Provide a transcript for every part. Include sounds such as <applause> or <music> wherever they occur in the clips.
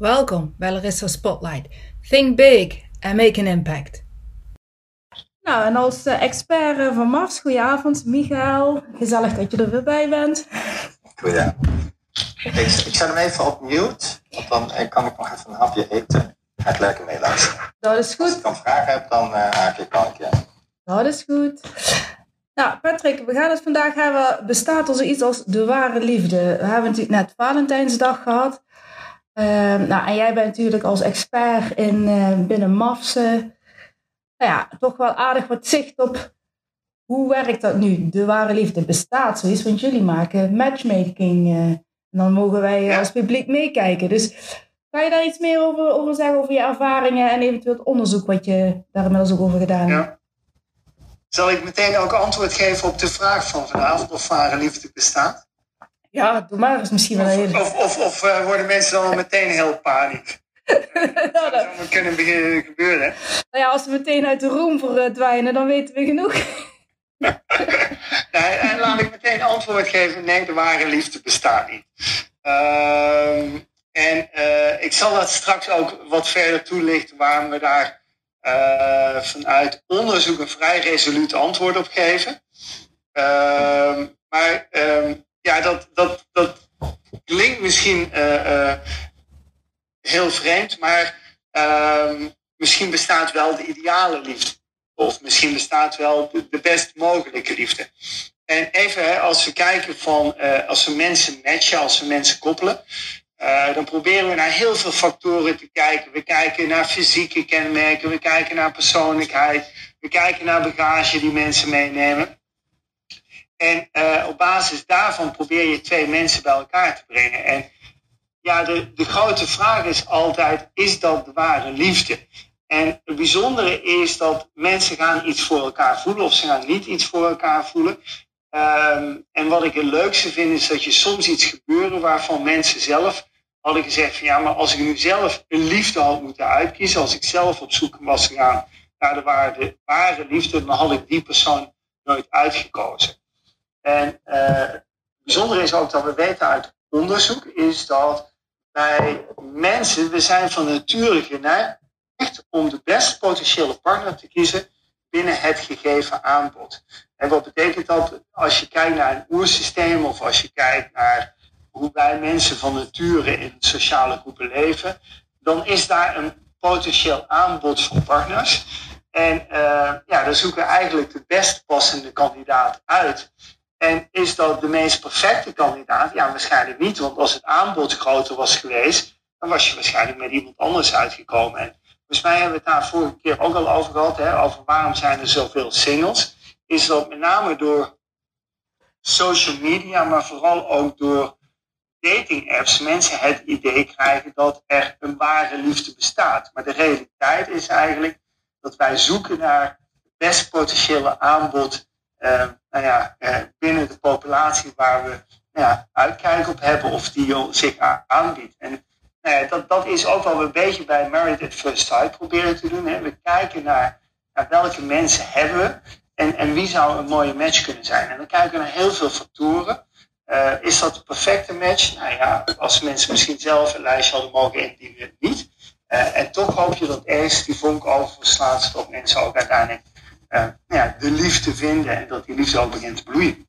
Welkom bij Larissa Spotlight. Think big and make an impact. Nou, en als uh, expert uh, van Mars, goedenavond Michael. Gezellig dat je er weer bij bent. Goedenavond. Ik, ik zet hem even op mute, want dan eh, kan ik nog even een hapje eten. Ga ik lekker meeluisteren. Dat is goed. Als ik dan vragen heb, dan uh, haak ik kan ik ja. Dat is goed. Nou, Patrick, we gaan het vandaag hebben. Bestaat er zoiets als de ware liefde? We hebben natuurlijk net Valentijnsdag gehad. Uh, nou, en jij bent natuurlijk als expert in, uh, binnen MAFSE nou ja, toch wel aardig wat zicht op hoe werkt dat nu? De ware liefde bestaat zoiets, want jullie maken matchmaking. Uh, en dan mogen wij als publiek meekijken. Dus kan je daar iets meer over, over zeggen, over je ervaringen en eventueel het onderzoek wat je daar inmiddels ook over gedaan hebt? Ja. Zal ik meteen ook antwoord geven op de vraag van vanavond of ware liefde bestaat? Ja, doe maar eens misschien wel Of, of, of, of uh, worden mensen dan meteen heel paniek? <laughs> dat zou dat kunnen gebeuren. Nou ja, als we meteen uit de room verdwijnen, dan weten we genoeg. <laughs> nee, en laat ik meteen antwoord geven. Nee, de ware liefde bestaat niet. Uh, en uh, ik zal dat straks ook wat verder toelichten waarom we daar uh, vanuit onderzoek een vrij resoluut antwoord op geven. Ehm, maar ehm, ja, dat, dat, dat klinkt misschien uh, heel vreemd, maar uh, misschien bestaat wel de ideale liefde. Of misschien bestaat wel de, best mogelijke liefde. En even hè, als we kijken van, uh, als we mensen matchen, als we mensen koppelen, dan proberen we naar heel veel factoren te kijken. We kijken naar fysieke kenmerken, we kijken naar persoonlijkheid, we kijken naar bagage die mensen meenemen. En uh, op basis daarvan probeer je twee mensen bij elkaar te brengen. En ja, de, de grote vraag is altijd, is dat de ware liefde? En het bijzondere is dat mensen gaan iets voor elkaar voelen of ze gaan niet iets voor elkaar voelen. Um, en wat ik het leukste vind is dat je soms iets gebeuren waarvan mensen zelf hadden gezegd van ja, maar als ik nu zelf een liefde had moeten uitkiezen, als ik zelf op zoek was gegaan naar de ware, ware liefde, dan had ik die persoon nooit uitgekozen. En uh, het bijzondere is ook dat we weten uit onderzoek is dat bij mensen, we zijn van nature geneigd om de best potentiële partner te kiezen binnen het gegeven aanbod. En wat betekent dat als je kijkt naar een oersysteem of als je kijkt naar hoe wij mensen van nature in sociale groepen leven, dan is daar een potentieel aanbod voor partners. En uh, ja, dan zoeken we eigenlijk de best passende kandidaat uit. En is dat de meest perfecte kandidaat? Ja, waarschijnlijk niet. Want als het aanbod groter was geweest, dan was je waarschijnlijk met iemand anders uitgekomen. En volgens mij hebben we het daar vorige keer ook al over gehad, hè, over waarom zijn er zoveel singles. Is dat met name door social media, maar vooral ook door dating apps, mensen het idee krijgen dat er een ware liefde bestaat. Maar de realiteit is eigenlijk dat wij zoeken naar het best potentiële aanbod nou ja, uh, binnen de populatie waar we nou ja, uitkijk op hebben of die zich aanbiedt. En nou ja, dat, dat is ook wel een beetje bij Married at First Sight proberen te doen. Hè. We kijken naar, welke mensen hebben we en, en wie zou een mooie match kunnen zijn. En dan kijken we naar heel veel factoren. Uh, is dat de perfecte match? Nou ja, als mensen misschien zelf een lijstje hadden mogen indienen, niet. En toch hoop je dat ergens die vonk overslaat, zodat mensen ook uiteindelijk uh, ja, de liefde vinden en dat die liefde ook begint te bloeien.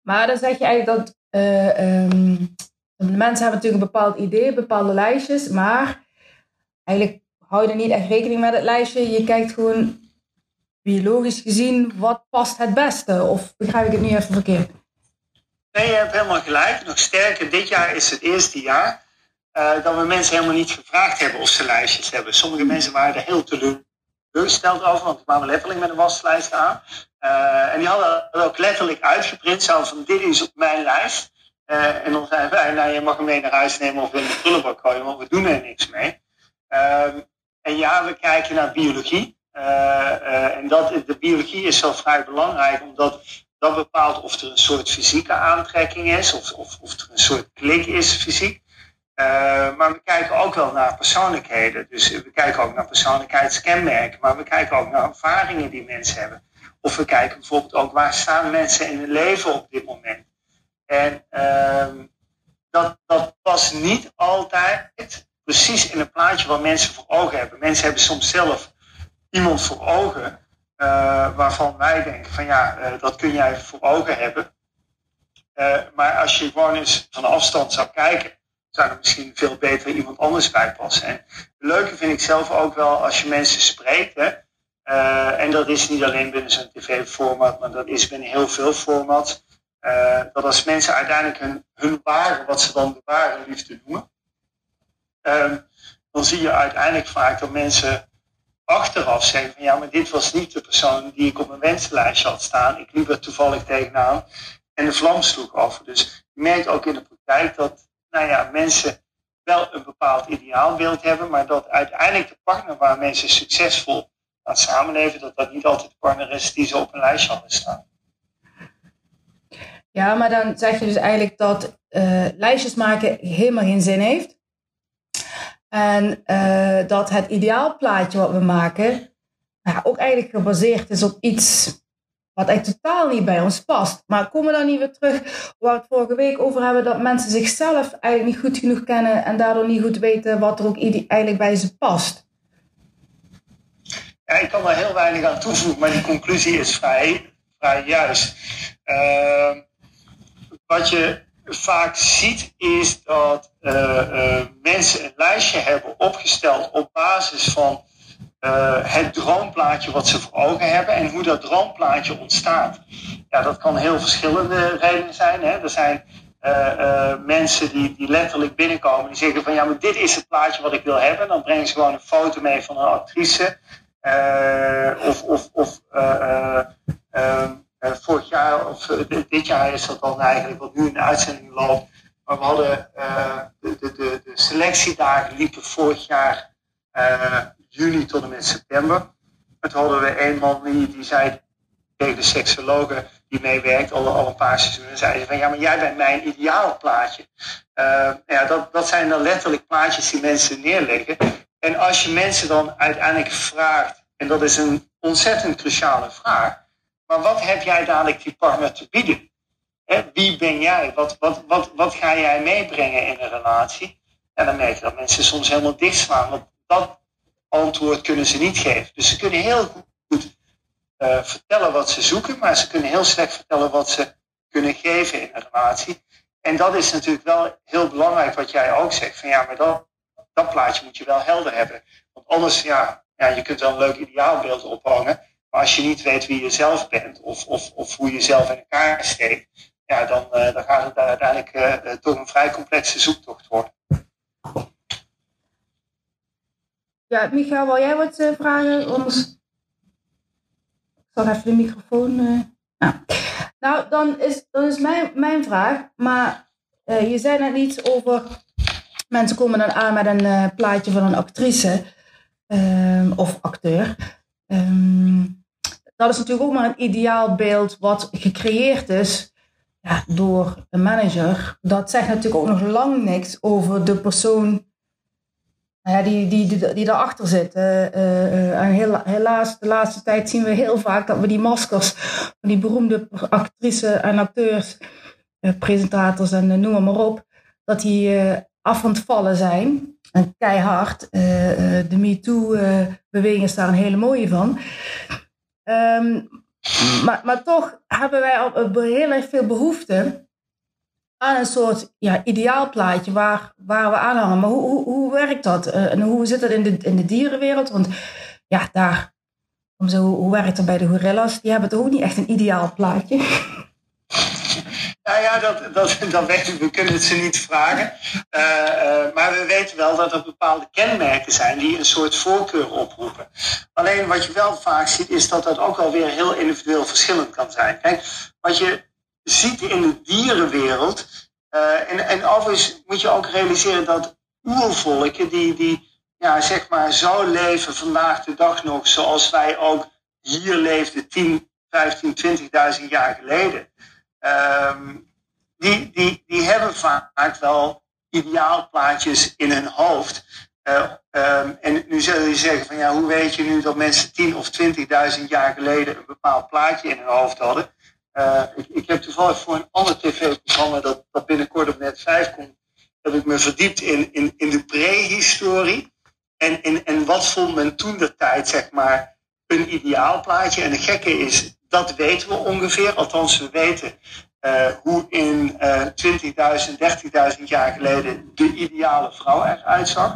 Maar dan zeg je eigenlijk dat uh, um, de mensen hebben natuurlijk een bepaald idee, bepaalde lijstjes, maar eigenlijk hou je er niet echt rekening met het lijstje. Je kijkt gewoon biologisch gezien wat past het beste. Of begrijp ik het nu even verkeerd? Nee, je hebt helemaal gelijk. Nog sterker, dit jaar is het eerste jaar uh, dat we mensen helemaal niet gevraagd hebben of ze lijstjes hebben. Sommige mensen waren er heel teleurgesteld over, want die kwamen letterlijk met een waslijst aan. Uh, en die hadden het ook letterlijk uitgeprint, zo van dit is op mijn lijst. Uh, en dan zeiden wij, nou je mag hem mee naar huis nemen of in de prullenbak gooien, want we doen er niks mee. en ja, we kijken naar biologie. en dat, de biologie is zo vrij belangrijk, omdat dat bepaalt of er een soort fysieke aantrekking is, of, of, of er een soort klik is fysiek. Uh, maar we kijken ook wel naar persoonlijkheden. Dus we kijken ook naar persoonlijkheidskenmerken. Maar we kijken ook naar ervaringen die mensen hebben. Of we kijken bijvoorbeeld ook waar staan mensen in hun leven op dit moment. En uh, dat, dat past niet altijd precies in het plaatje wat mensen voor ogen hebben. Mensen hebben soms zelf iemand voor ogen uh, waarvan wij denken van ja, uh, dat kun jij voor ogen hebben. Maar als je gewoon eens van afstand zou kijken, zou er misschien veel beter iemand anders bij passen. Leuke vind ik zelf ook wel als je mensen spreekt. Hè, en dat is niet alleen binnen zo'n tv-format, maar dat is binnen heel veel formats. dat als mensen uiteindelijk hun, hun wat ze dan de ware liefde noemen, dan zie je uiteindelijk vaak dat mensen achteraf zeggen van ja, maar dit was niet de persoon die ik op mijn wensenlijstje had staan. Ik liep er toevallig tegenaan en de vlam sloeg af. Dus je merkt ook in de praktijk dat nou ja, mensen wel een bepaald ideaalbeeld hebben, maar dat uiteindelijk de partner waar mensen succesvol aan samenleven, dat dat niet altijd de partner is die ze op een lijstje hadden staan. Ja, maar dan zeg je dus eigenlijk dat uh, lijstjes maken helemaal geen zin heeft. En uh, dat het ideaalplaatje wat we maken, nou, ook eigenlijk gebaseerd is op iets wat eigenlijk totaal niet bij ons past. Maar komen we dan niet weer terug waar we het vorige week over hebben, dat mensen zichzelf eigenlijk niet goed genoeg kennen en daardoor niet goed weten wat er ook eigenlijk bij ze past? Ik kan er heel weinig aan toevoegen, maar die conclusie is vrij, vrij juist. Uh, wat je vaak ziet is dat uh, uh, mensen een lijstje hebben opgesteld op basis van uh, het droomplaatje wat ze voor ogen hebben en hoe dat droomplaatje ontstaat. Ja, dat kan heel verschillende redenen zijn. Hè. Er zijn mensen die, die letterlijk binnenkomen die zeggen van ja, maar dit is het plaatje wat ik wil hebben. Dan brengen ze gewoon een foto mee van een actrice. of vorig jaar, of dit jaar is dat dan eigenlijk wat nu in de uitzending loopt. Maar we hadden de, de, de, de, selectiedagen liepen vorig jaar juni tot en met september. Toen hadden we een man die, die zei tegen de seksologe die meewerkt, al, al een paar seizoenen, zei van ja, maar jij bent mijn ideaalplaatje. ja, dat, dat zijn dan letterlijk plaatjes die mensen neerleggen. En als je mensen dan uiteindelijk vraagt, en dat is een ontzettend cruciale vraag, maar wat heb jij dadelijk die partner te bieden? wie ben jij? Wat, wat, wat, wat ga jij meebrengen in een relatie? En dan merk je dat mensen soms helemaal dichtslaan. Want dat antwoord kunnen ze niet geven. Dus ze kunnen heel goed uh, vertellen wat ze zoeken, maar ze kunnen heel slecht vertellen wat ze kunnen geven in een relatie. En dat is natuurlijk wel heel belangrijk wat jij ook zegt. Van ja, maar dat, dat plaatje moet je wel helder hebben. Want anders, ja, ja, je kunt wel een leuk ideaalbeeld ophangen. Maar als je niet weet wie je zelf bent of, of, of hoe je zelf in elkaar steekt, ja, dan, uh, dan gaat het uiteindelijk uh, toch een vrij complexe zoektocht worden. Ja, Michael, wil jij wat uh, vragen? Ik zal even de microfoon. Nou. nou, dan is, dan is mijn, mijn vraag, maar je zei net iets over. Mensen komen dan aan met een plaatje van een actrice ehm, of acteur. Um, dat is natuurlijk ook maar een ideaal beeld wat gecreëerd is ja, door een manager. Dat zegt natuurlijk ook nog lang niks over de persoon ja, die, die, die, die daarachter zit. Uh, en helaas, de laatste tijd zien we heel vaak dat we die maskers van die beroemde actrices en acteurs, presentators en noem maar op, dat die af aan het vallen zijn. En keihard. de MeToo-beweging is daar een hele mooie van. Um, maar, maar toch hebben wij al heel erg veel behoefte aan een soort ja, ideaalplaatje waar, waar we aan hangen. Maar hoe, hoe, hoe werkt dat? Uh, en hoe zit dat in de, in de dierenwereld? Want ja, daar, zo, hoe werkt het bij de gorillas? Die hebben toch ook niet echt een ideaal plaatje? <laughs> Nou ja, dat, dat, dat weten we. Kunnen het ze niet vragen. Uh, uh, maar we weten wel dat er bepaalde kenmerken zijn die een soort voorkeur oproepen. Alleen wat je wel vaak ziet, is dat dat ook alweer heel individueel verschillend kan zijn. Kijk, wat je ziet in de dierenwereld. Uh, en, en overigens moet je ook realiseren dat oervolken die, die ja, zeg maar zo leven vandaag de dag nog zoals wij ook hier leefden 10, 15, 20.000 jaar geleden. Um, die, die, die hebben vaak wel ideaalplaatjes in hun hoofd. Uh, um, en nu zul je zeggen van ja, hoe weet je nu dat mensen 10 of 20.000 jaar geleden een bepaald plaatje in hun hoofd hadden? Uh, ik, ik heb toevallig voor een ander tv-programma dat, dat binnenkort op net 5 komt, heb ik me verdiept in, in, in de prehistorie. En, en, en wat vond men toen de tijd, zeg maar, een ideaalplaatje. En het gekke is, dat weten we ongeveer. Althans, we weten uh, hoe in uh, 20.000, 30.000 jaar geleden de ideale vrouw eruit zag.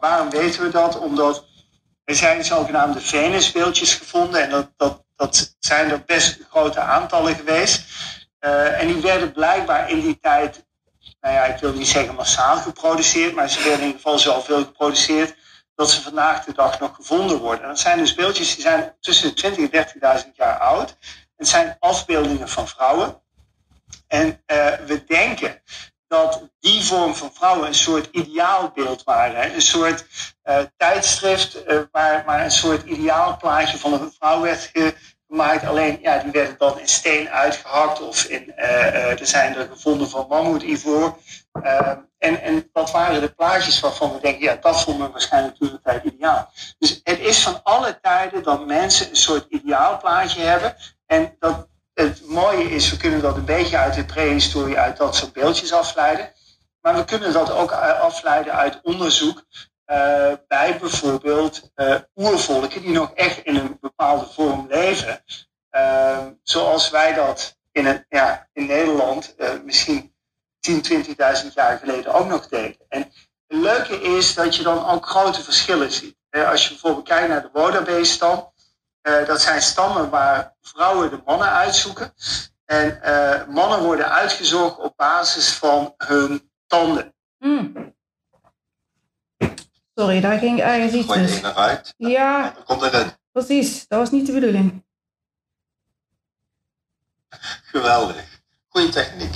Waarom weten we dat? Omdat er zijn zogenaamde Venusbeeldjes gevonden. En dat, dat, dat zijn er best grote aantallen geweest. Uh, en die werden blijkbaar in die tijd, nou ja, ik wil niet zeggen massaal geproduceerd, maar ze werden in ieder geval zoveel geproduceerd dat ze vandaag de dag nog gevonden worden. En dat zijn dus beeldjes die zijn tussen de 20.000 en 30.000 jaar oud. Het zijn afbeeldingen van vrouwen. En uh, we denken dat die vorm van vrouwen een soort ideaalbeeld waren. Een soort uh, tijdschrift uh, waar, waar een soort ideaalplaatje van een vrouw werd gemaakt. Alleen, ja, die werden dan in steen uitgehakt of in, er zijn er gevonden van mammoetivoor. en, en dat waren de plaatjes waarvan we denken, ja, dat vonden we waarschijnlijk toen de tijd ideaal. Dus het is van alle tijden dat mensen een soort ideaalplaatje hebben. En dat het mooie is, we kunnen dat een beetje uit de prehistorie, uit dat soort beeldjes afleiden. Maar we kunnen dat ook afleiden uit onderzoek uh, bij bijvoorbeeld uh, oervolken die nog echt in een bepaalde vorm leven. Uh, zoals wij dat in, een, ja, in Nederland misschien 10, 20.000 jaar geleden ook nog deden. En het leuke is dat je dan ook grote verschillen ziet. Als je bijvoorbeeld kijkt naar de Wodabe-stam, uh, dat zijn stammen waar vrouwen de mannen uitzoeken. En uh, mannen worden uitgezocht op basis van hun tanden. Mm. Sorry, daar ging ergens iets Gooi mis. je eruit. Ja, Dan komt erin. precies. Dat was niet de bedoeling. Geweldig. Goeie techniek.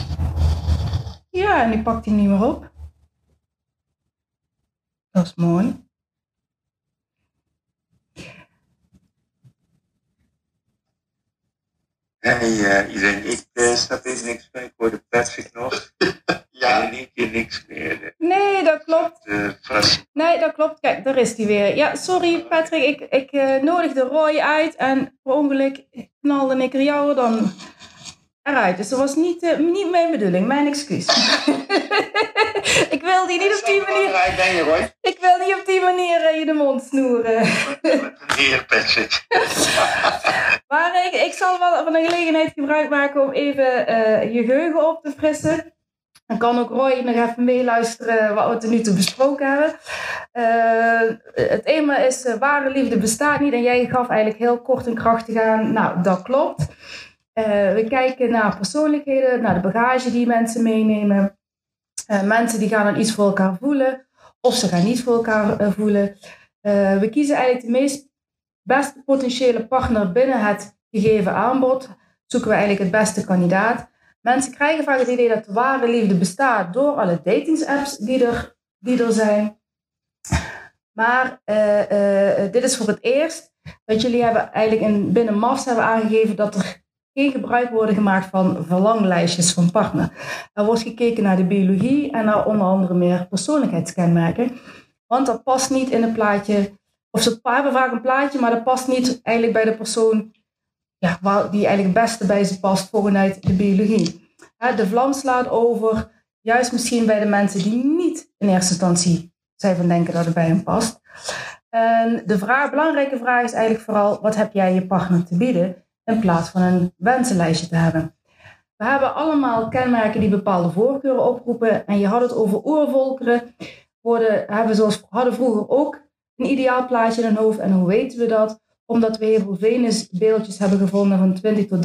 Ja, en die pakt hij niet meer op. Dat is mooi. Hey, uh, iedereen, ik uh, snap eens niks meer. Ik hoorde Patrick nog. <laughs> Ja. En één keer niks meer. Nee, dat klopt. De verrassing. Nee, dat klopt. Kijk, daar is hij weer. Ja, sorry Patrick, ik, ik uh, nodigde Roy uit en per ongeluk knalde ik er jou dan eruit. Dus dat was niet, uh, niet mijn bedoeling, mijn excuus. <laughs> ik wilde je niet op die manier... Je. Ik wil niet op die manier uh, je de mond snoeren. <laughs> Patrick. <laughs> maar ik, ik zal wel van de gelegenheid gebruik maken om even uh, je geheugen op te frissen. Dan kan ook Roy nog even meeluisteren wat we tot nu toe besproken hebben. Uh, het thema is ware liefde bestaat niet. En jij gaf eigenlijk heel kort en krachtig aan. Nou, dat klopt. Uh, we kijken naar persoonlijkheden, naar de bagage die mensen meenemen. mensen die gaan dan iets voor elkaar voelen. Of ze gaan niet voor elkaar voelen. we kiezen eigenlijk de meest beste potentiële partner binnen het gegeven aanbod. Zoeken we eigenlijk het beste kandidaat. Mensen krijgen vaak het idee dat de ware liefde bestaat door alle datingsapps die er, die er zijn. Maar dit is voor het eerst dat jullie hebben eigenlijk in, binnen MAFS hebben aangegeven dat er geen gebruik wordt gemaakt van verlanglijstjes van partner. Er wordt gekeken naar de biologie en naar onder andere meer persoonlijkheidskenmerken. Want dat past niet in het plaatje, of ze hebben vaak een plaatje, maar dat past niet eigenlijk bij de persoon ja, die eigenlijk het beste bij ze past vanuit de biologie. De vlam slaat over, juist misschien bij de mensen die niet in eerste instantie zijn van denken dat het bij hem past. En de vraag, belangrijke vraag is eigenlijk vooral, wat heb jij je partner te bieden, in plaats van een wensenlijstje te hebben. We hebben allemaal kenmerken die bepaalde voorkeuren oproepen. En je had het over oervolkeren. Worden, hebben zoals hadden vroeger ook een ideaal plaatje in hun hoofd. En hoe weten we dat? Omdat we heel veel Venusbeeldjes hebben gevonden van 20 tot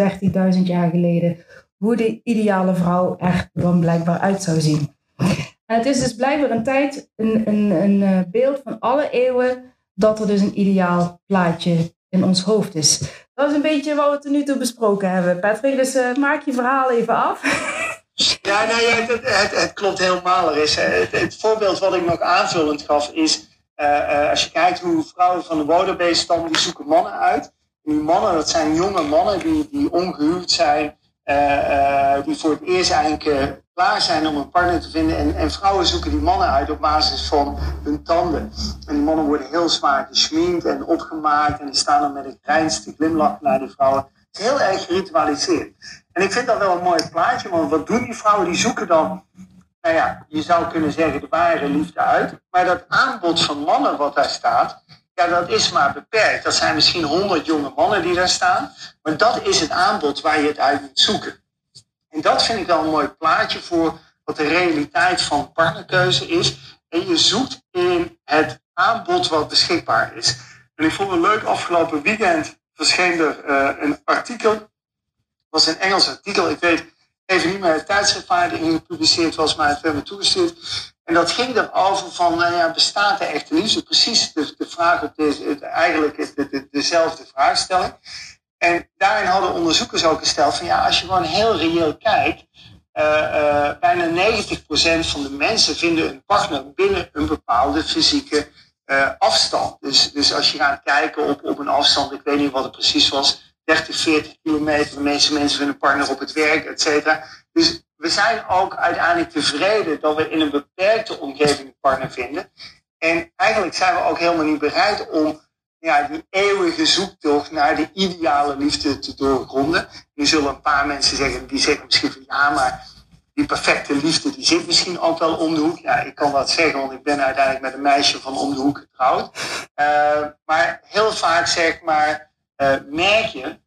30.000 jaar geleden. Hoe de ideale vrouw er dan blijkbaar uit zou zien. En het is dus blijkbaar een tijd, een, een, een beeld van alle eeuwen, dat er dus een ideaal plaatje in ons hoofd is. Dat is een beetje wat we tot nu toe besproken hebben, Patrick. Dus uh, maak je verhaal even af. <laughs> Ja, nou ja, het, het, klopt helemaal. Er is, het, het, voorbeeld wat ik nog aanvullend gaf is, uh, als je kijkt hoe vrouwen van de Wodabe-stam, die zoeken mannen uit. Die mannen, dat zijn jonge mannen die, die ongehuwd zijn, die voor het eerst eigenlijk klaar zijn om een partner te vinden. En, en, vrouwen zoeken die mannen uit op basis van hun tanden. En die mannen worden heel zwaar geschminkt en opgemaakt. En die staan dan met een grijns te glimlachen naar die vrouwen. Het is heel erg geritualiseerd. En ik vind dat wel een mooi plaatje, want wat doen die vrouwen? Die zoeken dan nou ja, je zou kunnen zeggen de ware liefde uit. Maar dat aanbod van mannen wat daar staat, ja, dat is maar beperkt. Dat zijn misschien honderd jonge mannen die daar staan. Maar dat is het aanbod waar je het uit moet zoeken. En dat vind ik wel een mooi plaatje voor wat de realiteit van partnerkeuze is. En je zoekt in het aanbod wat beschikbaar is. En ik vond het leuk, afgelopen weekend verscheen er uh, een artikel. Het was een Engels artikel. Ik weet even niet meer het tijdschrift waar het in gepubliceerd was, maar het werd me toegestuurd. En dat ging erover van, nou ja, bestaat er echt liefde? Precies de, de vraag op deze, eigenlijk de, dezelfde vraagstelling. En daarin hadden onderzoekers ook gesteld van, ja, als je gewoon heel reëel kijkt, uh, uh, bijna 90% van de mensen vinden een partner binnen een bepaalde fysieke uh, afstand. Dus, dus als je gaat kijken op, op een afstand, ik weet niet wat het precies was, 30, 40 kilometer, de meeste mensen vinden een partner op het werk, et cetera. Dus we zijn ook uiteindelijk tevreden dat we in een beperkte omgeving een partner vinden. En eigenlijk zijn we ook helemaal niet bereid om ja, die eeuwige zoektocht naar de ideale liefde te doorgronden. Nu zullen een paar mensen zeggen, die zeggen misschien van ja, maar die perfecte liefde die zit misschien ook wel om de hoek. Ja, ik kan dat zeggen, want ik ben uiteindelijk met een meisje van om de hoek getrouwd. Uh, maar heel vaak zeg maar, uh, merk je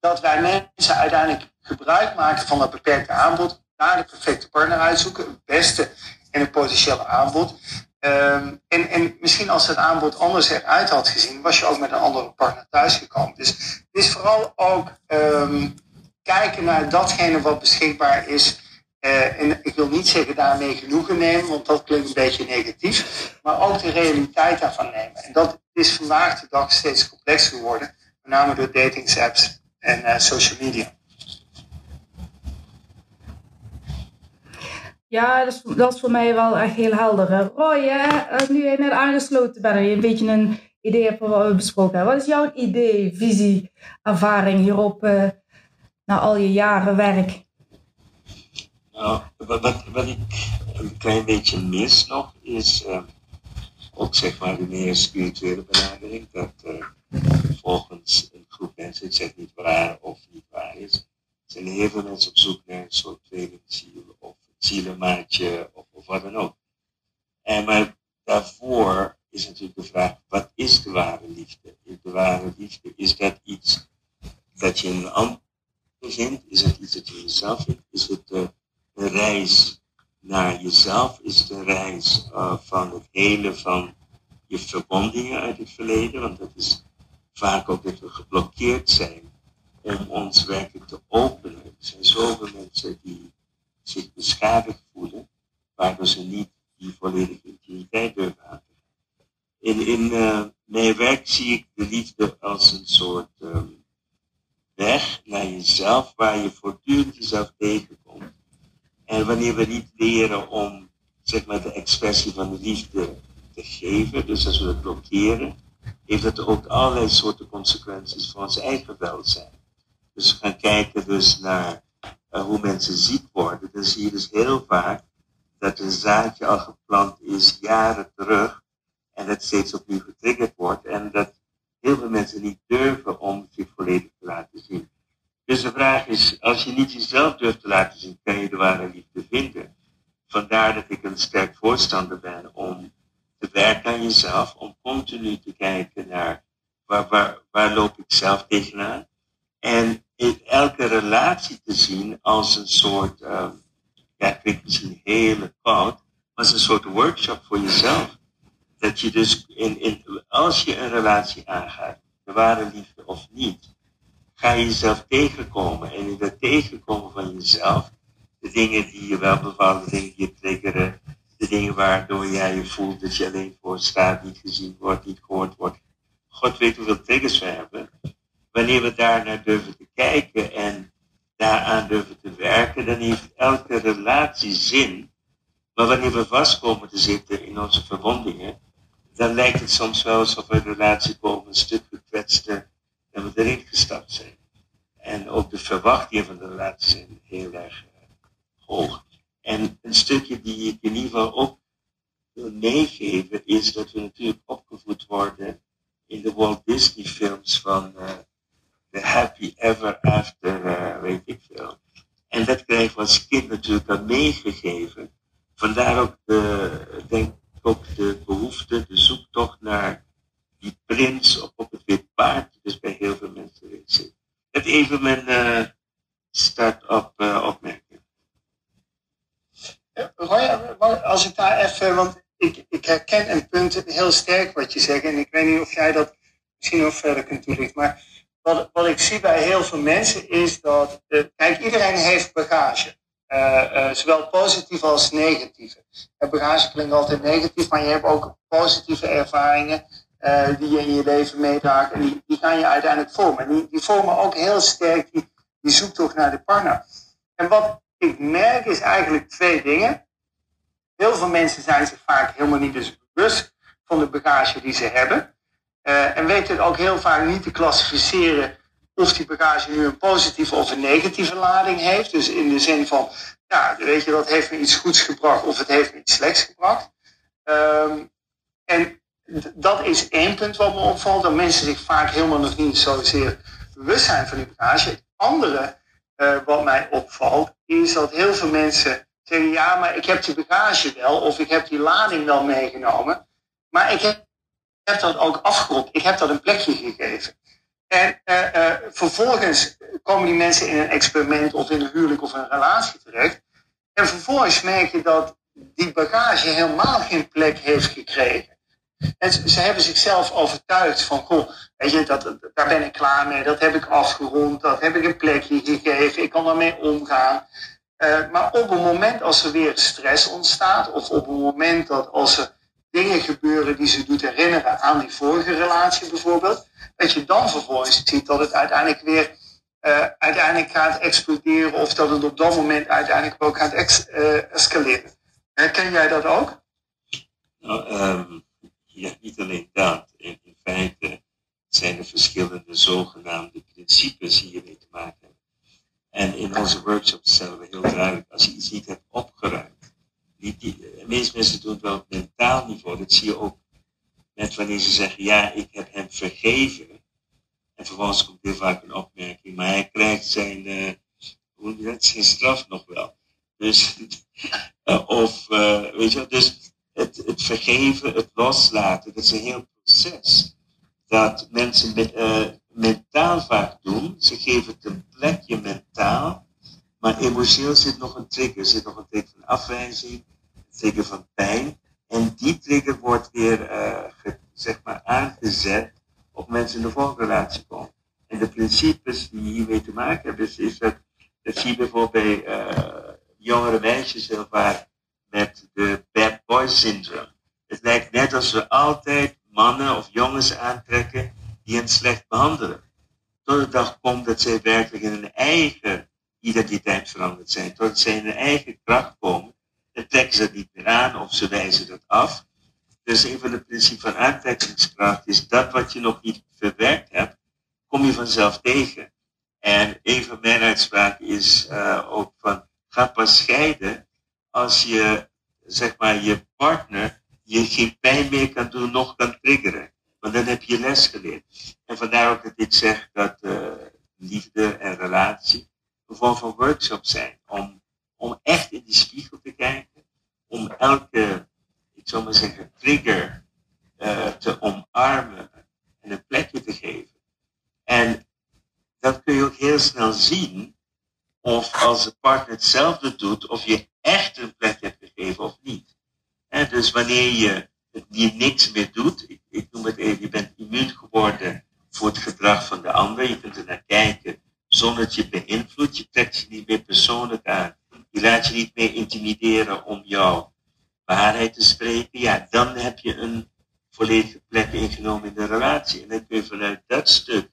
dat wij mensen uiteindelijk gebruik maken van dat beperkte aanbod, naar de perfecte partner uitzoeken, het beste en het potentiële aanbod. Um, en, en misschien als het aanbod anders eruit had gezien, was je ook met een andere partner thuisgekomen. Dus het is vooral ook um, kijken naar datgene wat beschikbaar is. Uh, en ik wil niet zeggen daarmee genoegen nemen, want dat klinkt een beetje negatief. Maar ook de realiteit daarvan nemen. En dat is vandaag de dag steeds complexer geworden. Met name door datingsapps en uh, social media. Ja, dat is, dat voor mij wel echt heel helder. Roy, hè, nu je net aangesloten bent en je een beetje een idee hebt van wat we besproken hebben. Wat is jouw idee, visie, ervaring hierop uh, na al je jaren werk? Nou, wat, wat, wat ik een klein beetje mis nog is uh, ook zeg maar de meer spirituele benadering. Dat uh, volgens een groep mensen, ik zeg niet waar of niet waar is, zijn heel veel mensen op zoek naar een soort tweelingziel of zielenmaatje of, wat dan ook. En maar daarvoor is natuurlijk de vraag, wat is de ware liefde? De ware liefde, is dat iets dat je in een ander vindt? Is het iets dat je in jezelf vindt? Is het een reis naar jezelf? Is het een reis uh, van het hele van je verbondingen uit het verleden? Want dat is vaak ook dat we geblokkeerd zijn om ons werkelijk te openen. Er zijn zoveel mensen die zich beschadigd voelen, waardoor ze niet die volledige intimiteit durven aan te gaan. In, uh, mijn werk zie ik de liefde als een soort um, weg naar jezelf, waar je voortdurend jezelf tegenkomt. En wanneer we niet leren om zeg maar, de expressie van de liefde te geven, dus als we het blokkeren, heeft dat ook allerlei soorten consequenties voor ons eigen welzijn. Dus we gaan kijken dus naar uh, hoe mensen ziek worden, dan zie je dus heel vaak dat een zaadje al geplant is jaren terug en dat steeds opnieuw getriggerd wordt en dat heel veel mensen niet durven om zich volledig te laten zien. Dus de vraag is, als je niet jezelf durft te laten zien, kan je de ware liefde vinden. Vandaar dat ik een sterk voorstander ben om te werken aan jezelf, om continu te kijken naar waar, waar, waar loop ik zelf tegenaan. En elke relatie te zien als een soort, uh, ja, ik weet misschien heel koud, maar als een soort workshop voor jezelf. Dat je dus, in, als je een relatie aangaat, de ware liefde of niet, ga je jezelf tegenkomen. En in dat tegenkomen van jezelf, de dingen die je wel bevallen, de dingen die je triggeren, de dingen waardoor jij je voelt dat je alleen voor staat, niet gezien wordt, niet gehoord wordt. God weet hoeveel triggers we hebben wanneer we daar naar durven te kijken en daaraan durven te werken, dan heeft elke relatie zin. Maar wanneer we vast komen te zitten in onze verwondingen, dan lijkt het soms wel alsof we een relatie komen een stuk gekwetster en we erin gestapt zijn. En ook de verwachtingen van de relatie zijn heel erg uh, hoog. En een stukje die ik in ieder geval ook wil meegeven, is dat we natuurlijk opgevoed worden in de Walt Disney films van uh, de happy ever after, uh, weet ik veel. En dat krijgen we als kind natuurlijk al meegegeven. vandaar ook, de, denk ook de behoefte, de zoektocht naar die prins op, het wit paard, dus bij heel veel mensen zit. Dat even mijn uh, start-up uh, opmerking. Roy, als ik daar even, want ik, ik herken een punt heel sterk wat je zegt. En ik weet niet of jij dat misschien nog verder kunt toelichten. Maar wat, wat ik zie bij heel veel mensen is dat, uh, kijk, iedereen heeft bagage. Uh, uh, zowel positief als negatieve. bagage klinkt altijd negatief, maar je hebt ook positieve ervaringen die je in je leven meedraagt. En die, die gaan je uiteindelijk vormen. En die, die vormen ook heel sterk die, die zoektocht naar de partner. En wat ik merk is eigenlijk twee dingen. Heel veel mensen zijn zich vaak helemaal niet dus bewust van de bagage die ze hebben. Uh, en weten het ook heel vaak niet te klassificeren of die bagage nu een positieve of een negatieve lading heeft. Dus in de zin van, ja, weet je, dat heeft me iets goeds gebracht of het heeft me iets slechts gebracht. Um, en dat is één punt wat me opvalt, dat mensen zich vaak helemaal nog niet zozeer bewust zijn van die bagage. Het andere uh, wat mij opvalt, is dat heel veel mensen zeggen, ja, maar ik heb die bagage wel, of ik heb die lading wel meegenomen, maar ik heb, heb dat ook afgerond. Ik heb dat een plekje gegeven. En uh, uh, vervolgens komen die mensen in een experiment of in een huwelijk of een relatie terecht. En vervolgens merk je dat die bagage helemaal geen plek heeft gekregen. En ze, hebben zichzelf overtuigd van, goh, weet je, dat, daar ben ik klaar mee, dat heb ik afgerond, dat heb ik een plekje gegeven, ik kan daarmee omgaan. Uh, maar op een moment als er weer stress ontstaat, of op een moment dat als er dingen gebeuren die ze doet herinneren aan die vorige relatie bijvoorbeeld, dat je dan vervolgens ziet dat het uiteindelijk weer uh, uiteindelijk gaat exploderen of dat het op dat moment uiteindelijk ook gaat ex, uh, escaleren. Herken jij dat ook? Nou, um, ja, niet alleen dat. In, feite zijn er verschillende zogenaamde principes hiermee te maken. En in onze workshops stellen we heel duidelijk, als je iets niet hebt opgeruimd, de meeste mensen doen het wel op mentaal niveau, dat zie je ook net wanneer ze zeggen, ja, ik heb hem vergeven. En vervolgens komt heel vaak een opmerking, maar hij krijgt zijn, uh, hoe dat, zijn straf nog wel. Dus, uh, <laughs> of, weet je dus het, het vergeven, het loslaten, dat is een heel proces. Dat mensen mentaal vaak doen. Ze geven het een plekje mentaal, maar emotioneel zit nog een trigger. zit nog een trigger van afwijzing, een trigger van pijn. En die trigger wordt weer uh, zeg maar aangezet op mensen in de volgende relatie komen. En de principes die hiermee te maken hebben, is, dat, dat zie je bijvoorbeeld bij uh, jongere meisjes heel vaak met de bad boy syndrome. Het lijkt net als we altijd mannen of jongens aantrekken die hen slecht behandelen. Tot de dag komt dat zij werkelijk in hun eigen identiteit veranderd zijn. Tot zij in hun eigen kracht komen. Dan trekken ze het niet meer aan of ze wijzen dat af. Dus een van de principes van aantrekkingskracht is dat wat je nog niet verwerkt hebt, kom je vanzelf tegen. En een van mijn uitspraken is uh, ook van, ga pas scheiden als je, zeg maar, je partner je geen pijn meer kan doen, nog kan triggeren. Want dan heb je les geleerd. En vandaar ook dat ik zeg dat uh, liefde en relatie vorm van workshop zijn. Om, om echt in die spiegel te kijken. Om elke, ik zou maar zeggen, trigger uh, te omarmen en een plekje te geven. En dan kun je ook heel snel zien of als de partner hetzelfde doet, of je echt een plek hebt gegeven of niet. En dus wanneer je die niks meer doet. Ik, ik noem het even, je bent immuun geworden voor het gedrag van de ander. Je kunt er naar kijken zonder je beïnvloedt. Je trekt je niet meer persoonlijk aan. Je laat je niet meer intimideren om jouw waarheid te spreken. Ja, dan heb je een volledige plek ingenomen in de relatie. En dan kun je vanuit dat stuk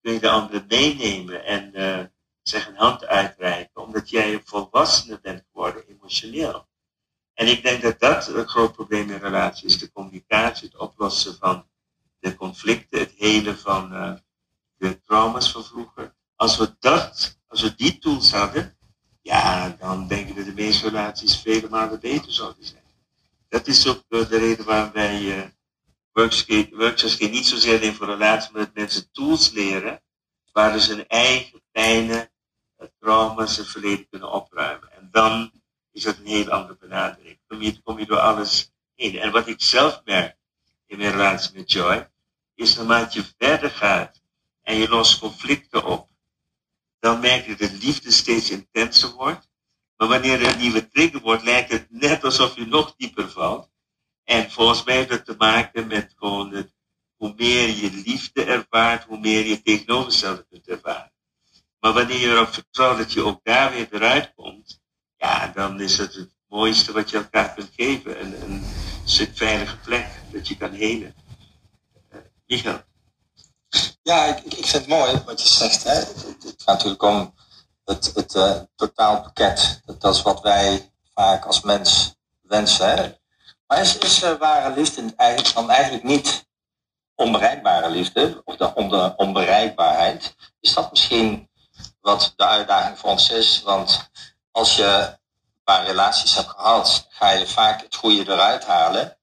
kun je de ander meenemen en uh, zeg een hand uitreiken, omdat jij een volwassene bent geworden, emotioneel. En ik denk dat dat een groot probleem in relatie is, de communicatie, het oplossen van de conflicten, het helen van uh, de trauma's van vroeger. Als we dat, als we die tools hadden, ja, dan denken we de meeste relaties vele malen beter zouden zijn. Dat is ook de reden waarom wij uh, workshops geen niet zozeer alleen voor relaties, maar dat mensen tools leren waar ze hun eigen pijnen, trauma's en verleden kunnen opruimen. En dan is dat een heel andere benadering. Kom je, kom je door alles heen. En wat ik zelf merk in mijn relatie met Joy, is naarmate je verder gaat en je lost conflicten op, dan merk je dat de liefde steeds intenser wordt. Maar wanneer er een nieuwe trigger wordt, lijkt het net alsof je nog dieper valt. En volgens mij heeft het te maken met gewoon het, hoe meer je liefde ervaart, hoe meer je tegenovergestelde kunt ervaren. Maar wanneer je erop vertrouwt dat je ook daar weer eruit komt, ja, dan is het het mooiste wat je elkaar kunt geven. Een, een stuk veilige plek dat je kan helen. Uh. Ja, ik, ik vind het mooi wat je zegt. Hè. Het, gaat natuurlijk om het, het uh, totaalpakket. Dat, is wat wij vaak als mens wensen. Hè. Maar is, uh, ware liefde eigenlijk, dan eigenlijk niet onbereikbare liefde, of de onbereikbaarheid? Is dat misschien wat de uitdaging voor ons is? Want als je een paar relaties hebt gehad, ga je vaak het goede eruit halen.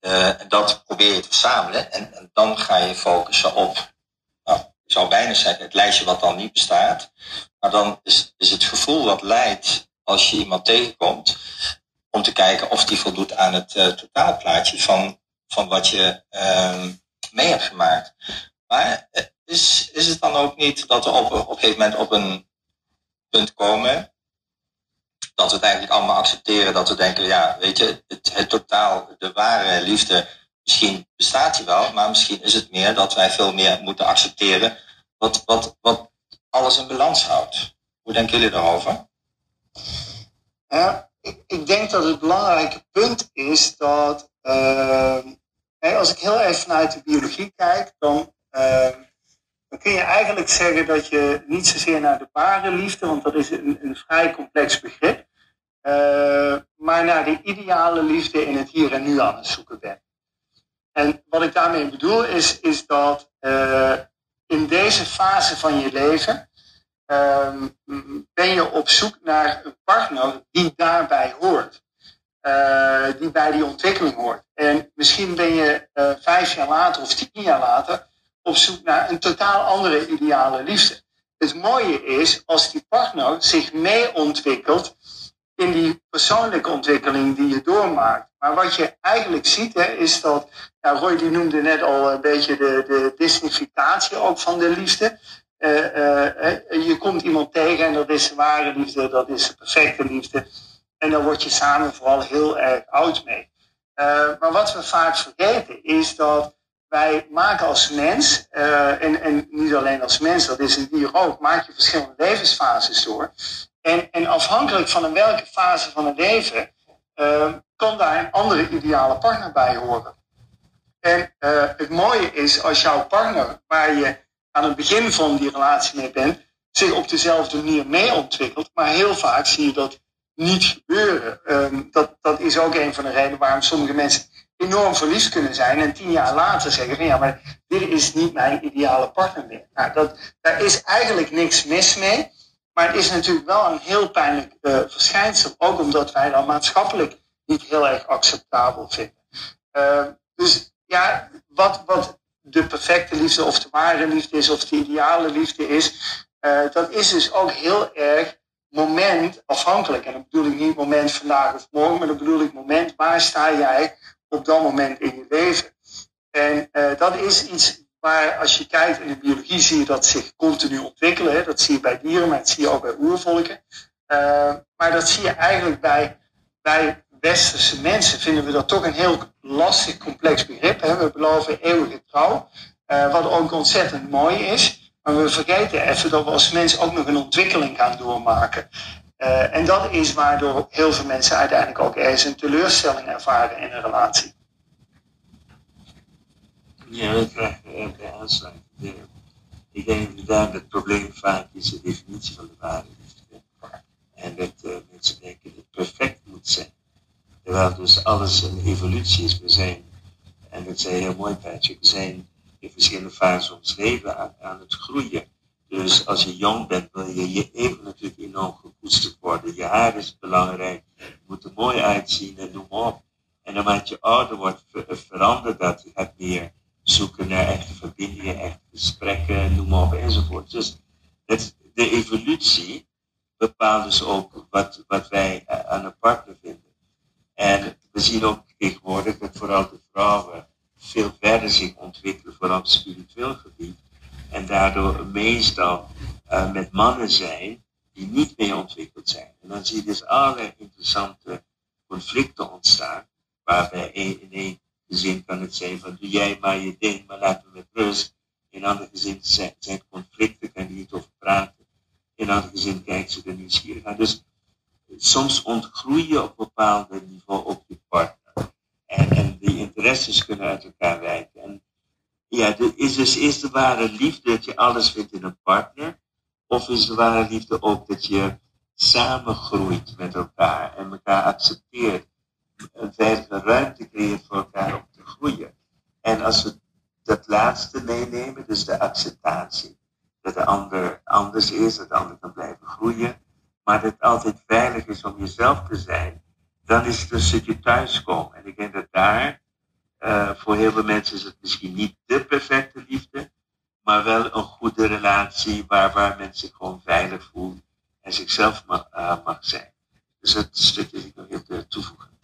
Uh, en dat probeer je te verzamelen. En, en, dan ga je focussen op, nou, ik zou bijna zeggen, het lijstje wat dan niet bestaat. Maar dan is, het gevoel wat leidt als je iemand tegenkomt, om te kijken of die voldoet aan het uh, totaalplaatje van, van wat je uh, mee hebt gemaakt. Maar eh, is, is het dan ook niet dat we op, op een gegeven moment op een punt komen dat we het eigenlijk allemaal accepteren, dat we denken, ja, weet je, het, totaal, de ware liefde, misschien bestaat die wel, maar misschien is het meer dat wij veel meer moeten accepteren wat, wat, wat alles in balans houdt. Hoe denken jullie daarover? Ja, ik, ik denk dat het belangrijke punt is dat, uh, als ik heel even vanuit de biologie kijk, dan, uh, dan kun je eigenlijk zeggen dat je niet zozeer naar de ware liefde, want dat is een, een vrij complex begrip, maar naar de ideale liefde in het hier en nu aan het zoeken bent. En wat ik daarmee bedoel is, is dat uh, in deze fase van je leven um, ben je op zoek naar een partner die daarbij hoort. Uh, die bij die ontwikkeling hoort. En misschien ben je vijf jaar later of tien jaar later op zoek naar een totaal andere ideale liefde. Het mooie is als die partner zich mee ontwikkelt in die persoonlijke ontwikkeling die je doormaakt. Maar wat je eigenlijk ziet, hè, is dat, nou Roy die noemde net al een beetje de, de disnificatie ook van de liefde. Uh, uh, je komt iemand tegen en dat is ware liefde, dat is perfecte liefde. En dan word je samen vooral heel erg oud mee. Maar wat we vaak vergeten is dat wij maken als mens, en, en niet alleen als mens, dat is een dier ook, maak je verschillende levensfases door. En, en afhankelijk van in welke fase van het leven uh, kan daar een andere ideale partner bij horen. En uh, het mooie is als jouw partner, waar je aan het begin van die relatie mee bent, zich op dezelfde manier mee ontwikkelt. Maar heel vaak zie je dat niet gebeuren. Um, dat, dat is ook een van de redenen waarom sommige mensen enorm verliefd kunnen zijn en tien jaar later zeggen van ja, maar dit is niet mijn ideale partner meer. Nou, dat, daar is eigenlijk niks mis mee. Maar het is natuurlijk wel een heel pijnlijk uh, verschijnsel, ook omdat wij dat maatschappelijk niet heel erg acceptabel vinden. Uh, dus ja, wat, de perfecte liefde of de ware liefde is of de ideale liefde is, uh, dat is dus ook heel erg momentafhankelijk. En dat bedoel ik niet moment vandaag of morgen, maar dat bedoel ik moment waar sta jij op dat moment in je leven. En dat is iets maar als je kijkt in de biologie zie je dat zich continu ontwikkelen. Hè. Dat zie je bij dieren, maar dat zie je ook bij oervolken. Uh, maar dat zie je eigenlijk bij, bij westerse mensen. Vinden we dat toch een heel lastig, complex begrip. Hè. We beloven eeuwige trouw, uh, wat ook ontzettend mooi is. Maar we vergeten even dat we als mens ook nog een ontwikkeling gaan doormaken. Uh, en dat is waardoor heel veel mensen uiteindelijk ook ergens een teleurstelling ervaren in een relatie. Ja, dat graag bij aansluiten. Ik denk inderdaad dat het probleem vaak is de definitie van de waarde liefde. En dat uh, mensen denken dat het perfect moet zijn. Terwijl dus alles een evolutie is. We zijn, en dat zei heel mooi Patrick, we zijn in verschillende fases ons leven aan, aan het groeien. Dus als je jong bent, wil je je even natuurlijk enorm gekoesterd worden. Je haar is belangrijk, je moet er mooi uitzien en noem maar op. En naarmate je ouder wordt, verandert dat. Je hebt meer zoeken naar echte verbindingen, echte gesprekken, noem maar op enzovoort. Dus het, de evolutie bepaalt dus ook wat, wat wij aan een partner vinden. En we zien ook tegenwoordig dat vooral de vrouwen veel verder zich ontwikkelen, vooral op spiritueel gebied. En daardoor meestal uh, met mannen zijn die niet meer ontwikkeld zijn. En dan zie je dus allerlei interessante conflicten ontstaan, waarbij in één gezin kan het zijn van doe jij maar je ding, maar laten we met rust. In andere gezin zijn, zijn conflicten, kan je niet over praten. In andere gezin kijken ze er nieuwsgierig naar. Dus soms ontgroei je op een bepaald niveau op je partner. En, en die interesses kunnen uit elkaar wijken. En ja, is dus is de ware liefde dat je alles vindt in een partner? Of is de ware liefde ook dat je samen groeit met elkaar en elkaar accepteert? Een veilige ruimte creëert voor elkaar om te groeien. En als we dat laatste meenemen, dus de acceptatie, dat de ander anders is, dat de ander kan blijven groeien, maar dat het altijd veilig is om jezelf te zijn, dan is het een stukje thuiskomen. En ik denk dat daar, uh, voor heel veel mensen is het misschien niet de perfecte liefde, maar wel een goede relatie waar, waar men zich gewoon veilig voelt en zichzelf mag, uh, mag zijn. Dus dat stukje ik nog even toevoegen.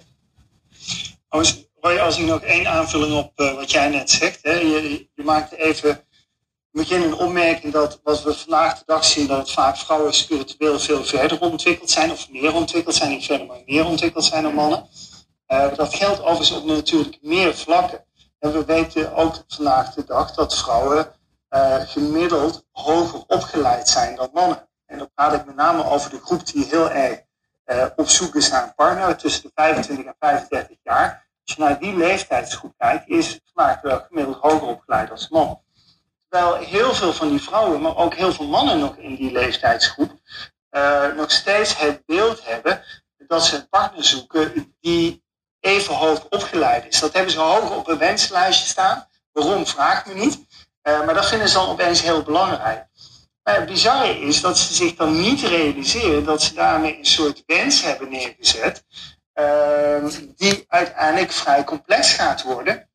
Als, als ik nog één aanvulling op uh, wat jij net zegt. Hè, je, je maakte even begin een opmerking dat wat we vandaag de dag zien, dat vaak vrouwen spiritueel veel verder ontwikkeld zijn, of meer ontwikkeld zijn, niet verder, maar meer ontwikkeld zijn dan mannen. Uh, dat geldt overigens op natuurlijk meer vlakken. En we weten ook vandaag de dag dat vrouwen uh, gemiddeld hoger opgeleid zijn dan mannen. En dan praat ik met name over de groep die heel erg uh, op zoek is naar een partner tussen de 25 en 35 jaar. Als je naar die leeftijdsgroep kijkt, is vandaag wel gemiddeld hoger opgeleid als man. Terwijl heel veel van die vrouwen, maar ook heel veel mannen nog in die leeftijdsgroep, uh, nog steeds het beeld hebben dat ze een partner zoeken die even hoog opgeleid is. Dat hebben ze hoog op een wenslijstje staan. Waarom, vraagt me niet. Uh, maar dat vinden ze dan opeens heel belangrijk. Maar het bizarre is dat ze zich dan niet realiseren dat ze daarmee een soort wens hebben neergezet, uh, die uiteindelijk vrij complex gaat worden.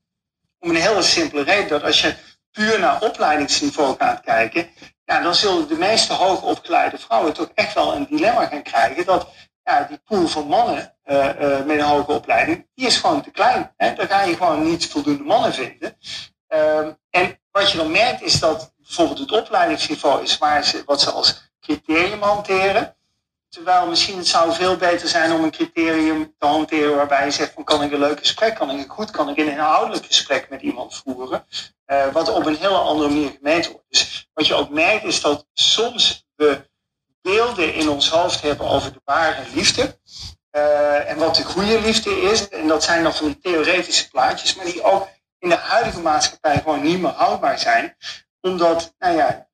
Om een hele simpele reden dat als je puur naar opleidingsniveau gaat kijken, ja, dan zullen de meeste hoogopgeleide vrouwen toch echt wel een dilemma gaan krijgen dat ja, die pool van mannen uh, uh, met een hoge opleiding, die is gewoon te klein. Hè? Daar ga je gewoon niet voldoende mannen vinden. Uh, en wat je dan merkt is dat bijvoorbeeld het opleidingsniveau is waar ze, wat ze als criterium hanteren. Terwijl misschien het zou veel beter zijn om een criterium te hanteren waarbij je zegt van kan ik een leuk gesprek, kan ik het goed, kan ik een inhoudelijk gesprek met iemand voeren, uh, wat op een hele andere manier gemeten wordt. Dus wat je ook merkt is dat soms we beelden in ons hoofd hebben over de ware liefde uh, en wat de goede liefde is. En dat zijn dan van die theoretische plaatjes, maar die ook in de huidige maatschappij gewoon niet meer houdbaar zijn. Omdat, nou ja,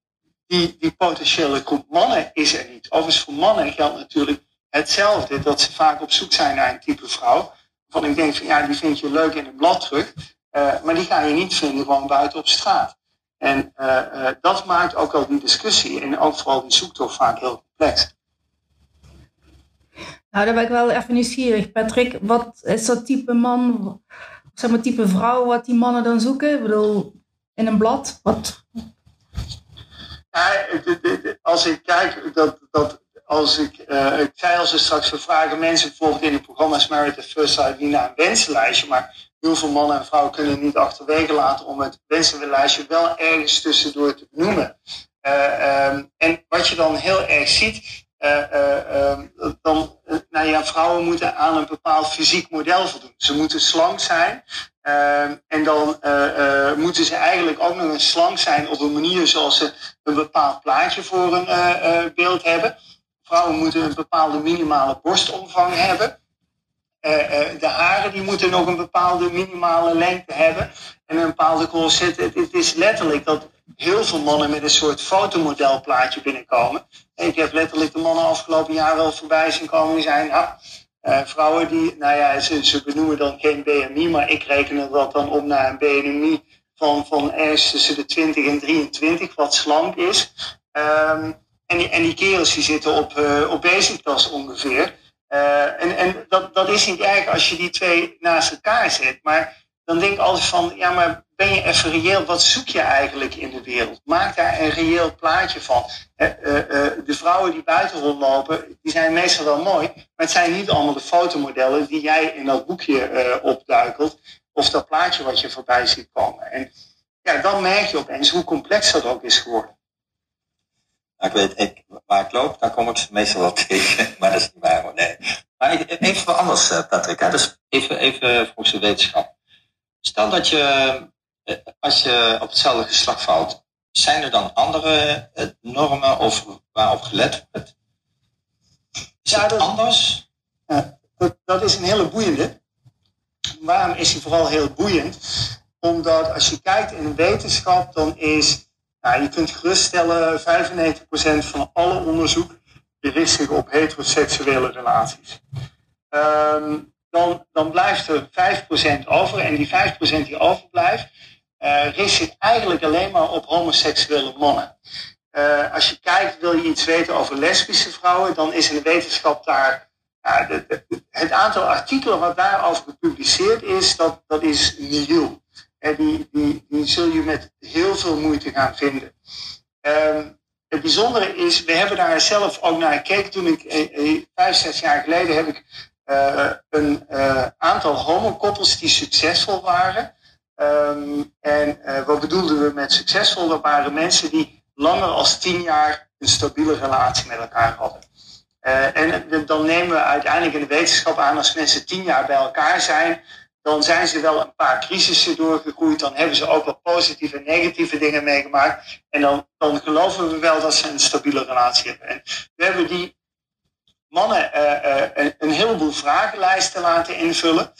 die, die potentiële groep mannen is er niet. Overigens voor mannen geldt natuurlijk hetzelfde. Dat ze vaak op zoek zijn naar een type vrouw. Van ik denk van ja, die vind je leuk in een blad terug. Uh, maar die ga je niet vinden gewoon buiten op straat. En uh, uh, dat maakt ook al die discussie en ook vooral die zoektocht vaak heel complex. Nou, daar ben ik wel even nieuwsgierig. Patrick, wat is dat type man, zeg maar type vrouw wat die mannen dan zoeken? Ik bedoel, in een blad, wat, als ik kijk, dat, dat, als ik, uh, ik zei al zo straks, we vragen mensen bijvoorbeeld in de programma's Married at First Sight niet naar een wensenlijstje, maar heel veel mannen en vrouwen kunnen niet achterwege laten om het wensenlijstje wel ergens tussendoor te benoemen. Uh, um, en wat je dan heel erg ziet, uh, dan, nou ja, vrouwen moeten aan een bepaald fysiek model voldoen. Ze moeten slank zijn. En dan moeten ze eigenlijk ook nog een slank zijn op een manier zoals ze een bepaald plaatje voor een beeld hebben. Vrouwen moeten een bepaalde minimale borstomvang hebben. de haren die moeten nog een bepaalde minimale lengte hebben. En een bepaalde corset. Het, het is letterlijk dat heel veel mannen met een soort fotomodelplaatje binnenkomen. En ik heb letterlijk de mannen afgelopen jaar wel voorbij zien komen die zijn. Uh, vrouwen die, nou ja, ze, ze benoemen dan geen BMI, maar ik reken dat dan op naar een BMI van, van ergens tussen de 20 en 23, wat slank is. Um, en, die, en die kerels die zitten op, uh, basic ongeveer. Uh, en en dat, dat is niet erg als je die twee naast elkaar zet. Maar dan denk ik altijd van, ja, maar ben je even reëel? Wat zoek je eigenlijk in de wereld? Maak daar een reëel plaatje van. Uh, de vrouwen die buiten rondlopen, die zijn meestal wel mooi, maar het zijn niet allemaal de fotomodellen die jij in dat boekje opduikelt, of dat plaatje wat je voorbij ziet komen. En ja, dan merk je opeens hoe complex dat ook is geworden. Nou, ik weet, ik, waar ik loop, daar kom ik meestal wel <laughs> tegen, maar dat is niet waar hoor, nee. Maar even wat anders, Patrick, hè? dus even, even volgens de wetenschap. Stel dat je, eh, als je op hetzelfde geslacht valt, zijn er dan andere eh, normen of waarop gelet wordt? Is ja, dat anders? dat, dat is een hele boeiende. Waarom is hij vooral heel boeiend? Omdat als je kijkt in de wetenschap, dan is, nou, je kunt geruststellen, 95% van alle onderzoek richt zich op heteroseksuele relaties. Um, dan, dan blijft er 5% over. En die 5% die overblijft, uh, richt zich eigenlijk alleen maar op homoseksuele mannen. Uh, als je kijkt, wil je iets weten over lesbische vrouwen, dan is in de wetenschap daar. De, het aantal artikelen wat daarover gepubliceerd is, dat, dat is nihil. En die, die, zul je met heel veel moeite gaan vinden. Um, het bijzondere is, we hebben daar zelf ook naar gekeken. Toen ik eh, vijf, zes jaar geleden heb ik uh, een uh, aantal homokoppels die succesvol waren. Um, en uh, wat bedoelden we met succesvol? Dat waren mensen die langer als tien jaar een stabiele relatie met elkaar hadden. en dan nemen we uiteindelijk in de wetenschap aan, als mensen tien jaar bij elkaar zijn, dan zijn ze wel een paar crisissen doorgegroeid. Dan hebben ze ook wel positieve en negatieve dingen meegemaakt. En dan, dan geloven we wel dat ze een stabiele relatie hebben. En we hebben die mannen uh, een, een heleboel vragenlijsten laten invullen.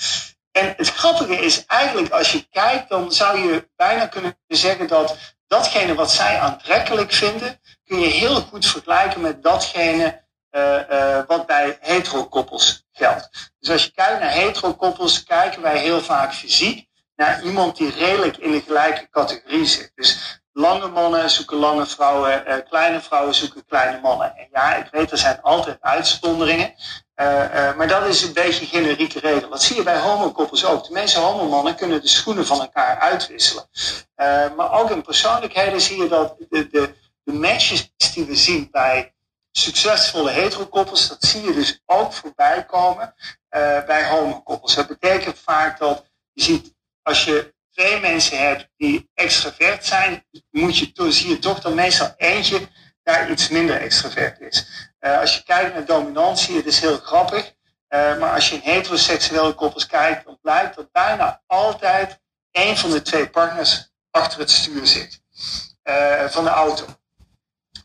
En het grappige is eigenlijk, als je kijkt, dan zou je bijna kunnen zeggen dat datgene wat zij aantrekkelijk vinden, kun je heel goed vergelijken met datgene uh, wat bij heterokoppels geldt. Dus als je kijkt naar heterokoppels, kijken wij heel vaak fysiek naar iemand die redelijk in de gelijke categorie zit. Dus lange mannen zoeken lange vrouwen, uh, kleine vrouwen zoeken kleine mannen. En ja, ik weet, er zijn altijd uitzonderingen. Uh, maar dat is een beetje generieke regel. Dat zie je bij homokoppels ook. De meeste homomannen kunnen de schoenen van elkaar uitwisselen. maar ook in persoonlijkheden zie je dat de, de, de matches die we zien bij succesvolle heterokoppels, dat zie je dus ook voorbij komen bij homokoppels. Dat betekent vaak dat je ziet, als je twee mensen hebt die extravert zijn, moet je, zie je toch dat meestal eentje daar iets minder extravert is. Uh, als je kijkt naar dominantie, het is heel grappig. Uh, maar als je in heteroseksuele koppels kijkt, dan blijkt dat bijna altijd één van de twee partners achter het stuur zit uh, van de auto.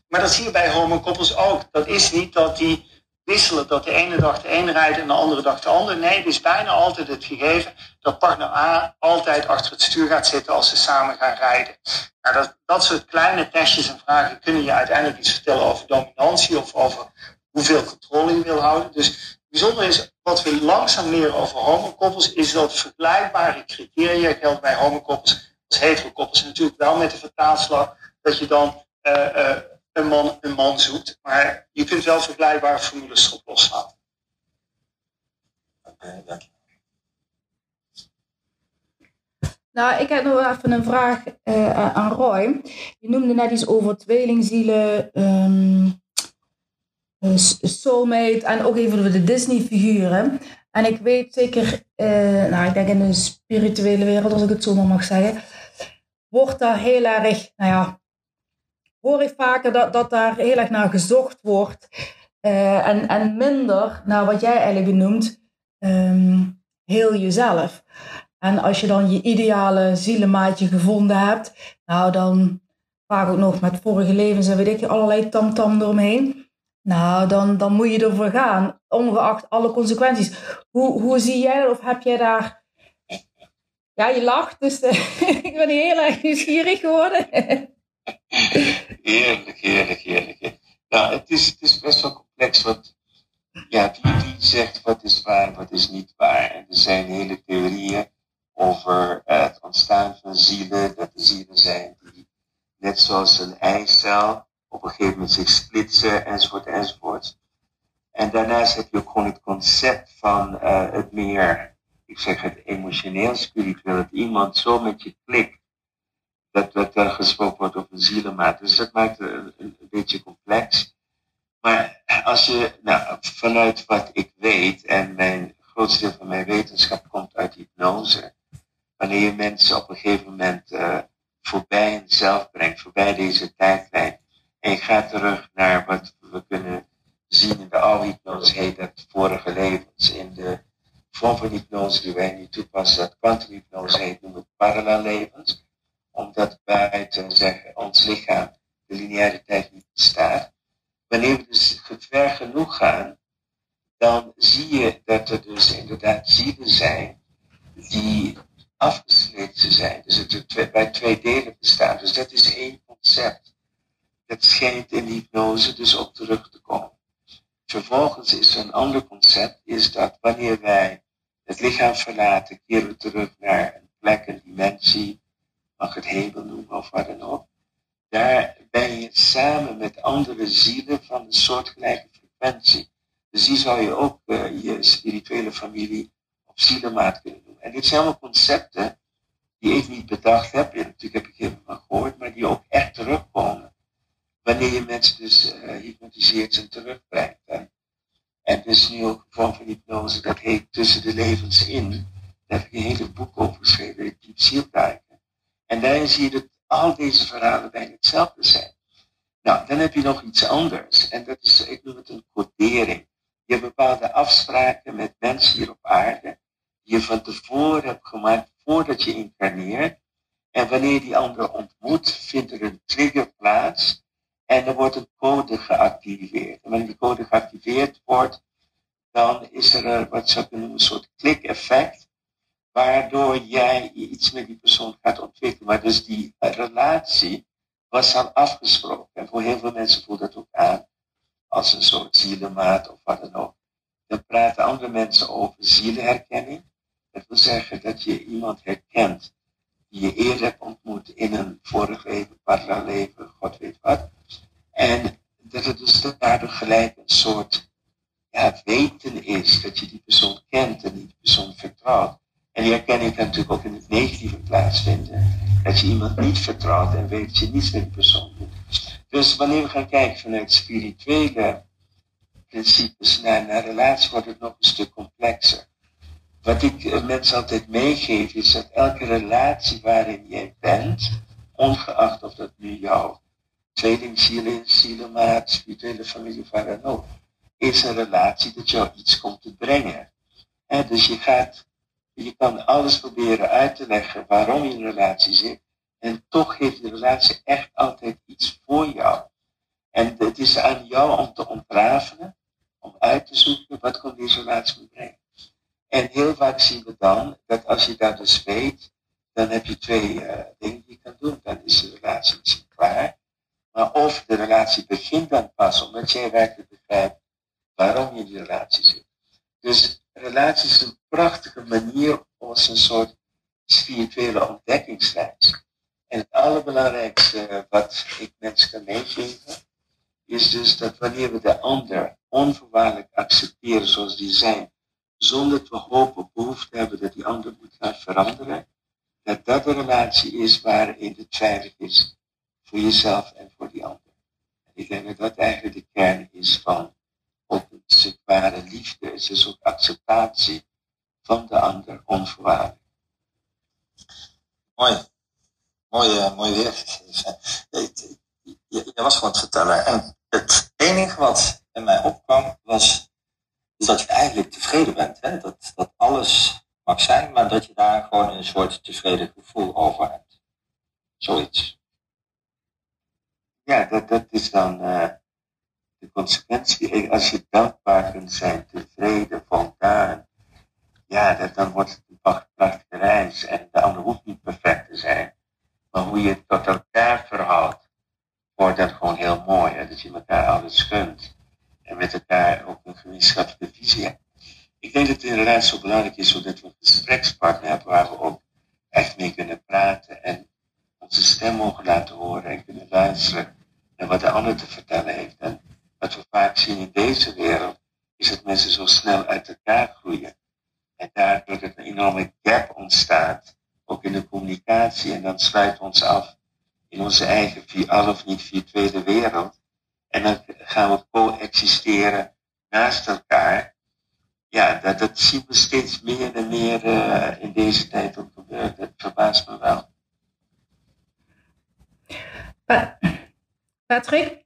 Maar dat zie je bij homokoppels ook. Dat is niet dat die wisselen, dat de ene dag de ene rijdt en de andere dag de andere. Nee, het is bijna altijd het gegeven dat partner A altijd achter het stuur gaat zitten als ze samen gaan rijden. Nou, dat, dat soort kleine testjes en vragen kunnen je uiteindelijk iets vertellen over dominantie of over hoeveel controle je wil houden. Dus het bijzondere is, wat we langzaam leren over homokoppels, is dat vergelijkbare criteria gelden bij homokoppels als heterokoppels. Natuurlijk wel met de vertaalslag dat je dan uh, uh, een man een man zoekt. Maar je kunt wel vergelijkbare formules erop loslaten. Oké. Nou, ik heb nog even een vraag uh, aan Roy. Je noemde net iets over tweelingzielen, um, soulmate en ook even de Disney-figuren. En ik weet zeker, uh, nou, ik denk in de spirituele wereld, als ik het zo maar mag zeggen, wordt daar heel erg, nou ja, hoor ik vaker dat, dat daar heel erg naar gezocht wordt. Uh, en, en minder naar wat jij eigenlijk benoemt, um, heel jezelf. En als je dan je ideale zielenmaatje gevonden hebt, nou dan vaak ook nog met vorige levens en weet ik allerlei tamtam eromheen. Nou, dan, dan moet je ervoor gaan, ongeacht alle consequenties. Hoe, hoe zie jij dat? Of heb jij daar... Ja, je lacht, dus <laughs> ik ben heel erg nieuwsgierig geworden. Heerlijk, heerlijk, heerlijk. Nou, het is, het is best wel complex, want ja, wie, wie zegt wat is waar wat is niet waar. En er zijn hele theorieën over het ontstaan van zielen, dat er zielen zijn die net zoals een eicel op een gegeven moment zich splitsen, enzovoort, enzovoort. En daarnaast heb je ook gewoon het concept van uh, het meer ik zeg het emotioneel spiritueel, dat iemand zo met je klikt, dat, dat er gesproken wordt over zielenmaat. Dus dat maakt het een, beetje complex. Maar als je, nou, vanuit wat ik weet, en mijn grootste deel van mijn wetenschap komt uit hypnose, wanneer je mensen op een gegeven moment uh, voorbij hunzelf brengt, voorbij deze tijdlijn, en je gaat terug naar wat we kunnen zien in de oude hypnose, heet dat vorige levens. In de vorm van hypnose die wij nu toepassen, dat kwantumhypnose heet, noemen we parallel levens. Omdat buiten zeggen, ons lichaam de lineaire tijd niet bestaat. Wanneer we dus ver genoeg gaan, dan zie je dat er dus inderdaad zielen zijn die afgesleten zijn. Dus het bij twee delen bestaat. Dus dat is één concept. Dat schijnt in de hypnose dus ook terug te komen. Vervolgens is er een ander concept, is dat wanneer wij het lichaam verlaten, keren we terug naar een plek, een dimensie, mag het hemel noemen of wat dan ook. Daar ben je samen met andere zielen van een soortgelijke frequentie. Dus die zou je ook uh, je spirituele familie op zielenmaat kunnen noemen. En dit zijn allemaal concepten die ik niet bedacht heb. Ja, natuurlijk heb ik er van gehoord, maar die ook echt terugkomen. Wanneer je mensen dus uh, hypnotiseert en terugbrengt. En, en dus nu ook een vorm van hypnose, dat heet Tussen de Levens In. Daar heb ik een hele boek over geschreven, Diep Zielkijken. En daarin zie je dat al deze verhalen bijna hetzelfde zijn. Nou, dan heb je nog iets anders. En dat is, ik noem het een codering. Je hebt bepaalde afspraken met mensen hier op aarde, die je van tevoren hebt gemaakt voordat je incarneert. En wanneer die andere ontmoet, vindt er een trigger plaats en er wordt een code geactiveerd. En wanneer die code geactiveerd wordt, dan is er een, wat zou ik noemen, een soort klik-effect, waardoor jij iets met die persoon gaat ontwikkelen. Maar dus die relatie was al afgesproken. En voor heel veel mensen voelt dat ook aan als een soort zielenmaat of wat dan ook. Dan praten andere mensen over zielenherkenning. Dat wil zeggen dat je iemand herkent die je eerder hebt ontmoet in een vorig leven, parallel leven, god weet wat. En dat het dus daardoor gelijk een soort ja, weten is dat je die persoon kent en die persoon vertrouwt. En die herkenning kan natuurlijk ook in het negatieve plaatsvinden. Dat je iemand niet vertrouwt en weet dat je niets met die persoon. Dus wanneer we gaan kijken vanuit spirituele principes naar, relatie, wordt het nog een stuk complexer. Wat ik eh, mensen altijd meegeef, is dat elke relatie waarin jij bent, ongeacht of dat nu jouw tweelingziel is, zielenmaat, spirituele familie, waar dan ook, is een relatie dat jou iets komt te brengen. En dus je gaat, je kan alles proberen uit te leggen waarom je in een relatie zit, en toch heeft de relatie echt altijd iets voor jou. En het is aan jou om te ontrafelen, om uit te zoeken wat kon deze relatie brengen. En heel vaak zien we dan dat als je dat dus weet, dan heb je twee uh, dingen die je kan doen. Dan is de relatie misschien klaar. Maar of de relatie begint dan pas omdat jij werkelijk begrijpt waarom je in die relatie zit. Dus relatie is een prachtige manier als een soort spirituele ontdekkingsreis. En het allerbelangrijkste wat ik mensen kan meegeven, is dus dat wanneer we de ander onvoorwaardelijk accepteren zoals die zijn, zonder dat we of behoefte hebben dat die ander moet gaan veranderen, dat dat een relatie is waarin het veilig is voor jezelf en voor die ander. En ik denk dat dat eigenlijk de kern is van ware liefde. Het is ook acceptatie van de ander onvoorwaardelijk. Mooi mooi, mooi weergegeven. Je, was gewoon te vertellen. En het enige wat in mij opkwam was dat je eigenlijk tevreden bent. Hè? Dat, dat alles mag zijn, maar dat je daar gewoon een soort tevreden gevoel over hebt. Zoiets. Ja, dat, dat is dan uh, de consequentie. Als je dankbaar kunt zijn, tevreden, voldaan, ja, dat, dan wordt het een prachtige reis. En de ander hoeft niet perfect te zijn. Maar hoe je het tot elkaar verhoudt, wordt dat gewoon heel mooi. Hè? Dat je elkaar alles gunt. En met elkaar ook een gemeenschappelijke visie hebt. Ik denk dat het inderdaad zo belangrijk is, zodat we een gesprekspartner hebben waar we ook echt mee kunnen praten en onze stem mogen laten horen en kunnen luisteren naar wat de ander te vertellen heeft. Wat we vaak zien in deze wereld, is dat mensen zo snel uit elkaar groeien. En daardoor dat een enorm gesprek ontstaat, ook in de communicatie, en dan sluiten we ons af in onze eigen, al of niet virtuele wereld. En dan gaan we coexisteren naast elkaar. Ja, dat, dat zien we steeds meer en meer uh, in deze tijd ook gebeuren. Dat verbaast me wel. Patrick,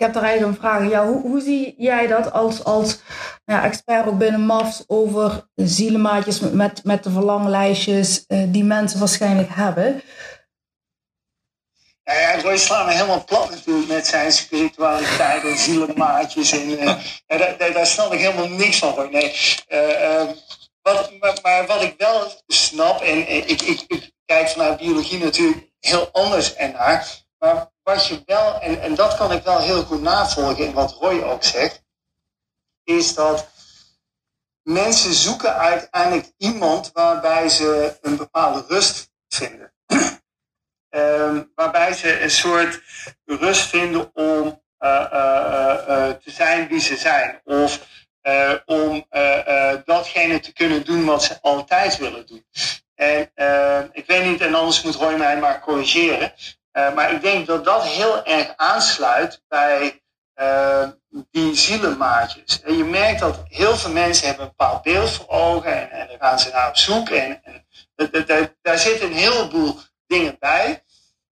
ik heb er eigenlijk een vraag. Ja, hoe, hoe zie jij dat als, als ja, expert ook binnen MAFS over zielenmaatjes met, met de verlanglijstjes uh, die mensen waarschijnlijk hebben? Ja, Roy slaat me helemaal plat natuurlijk met zijn spiritualiteit en zielenmaatjes. En, uh, ja, daar, daar, snap ik helemaal niks van hoor. Nee. Uh, wat, maar, maar, wat ik wel snap, en ik, ik, ik kijk vanuit biologie natuurlijk heel anders ernaar. Maar wat je wel, en, en dat kan ik wel heel goed navolgen in wat Roy ook zegt, is dat mensen zoeken uiteindelijk iemand waarbij ze een bepaalde rust vinden. um, <clears throat> waarbij ze een soort rust vinden om uh, uh, uh, te zijn wie ze zijn. Of om datgene te kunnen doen wat ze altijd willen doen. En ik weet niet, en anders moet Roy mij maar corrigeren. Uh, maar ik denk dat dat heel erg aansluit bij uh, die zielenmaatjes. En je merkt dat heel veel mensen hebben een bepaald beeld voor ogen en, en daar gaan ze naar op zoek. En, en daar zitten een heleboel dingen bij.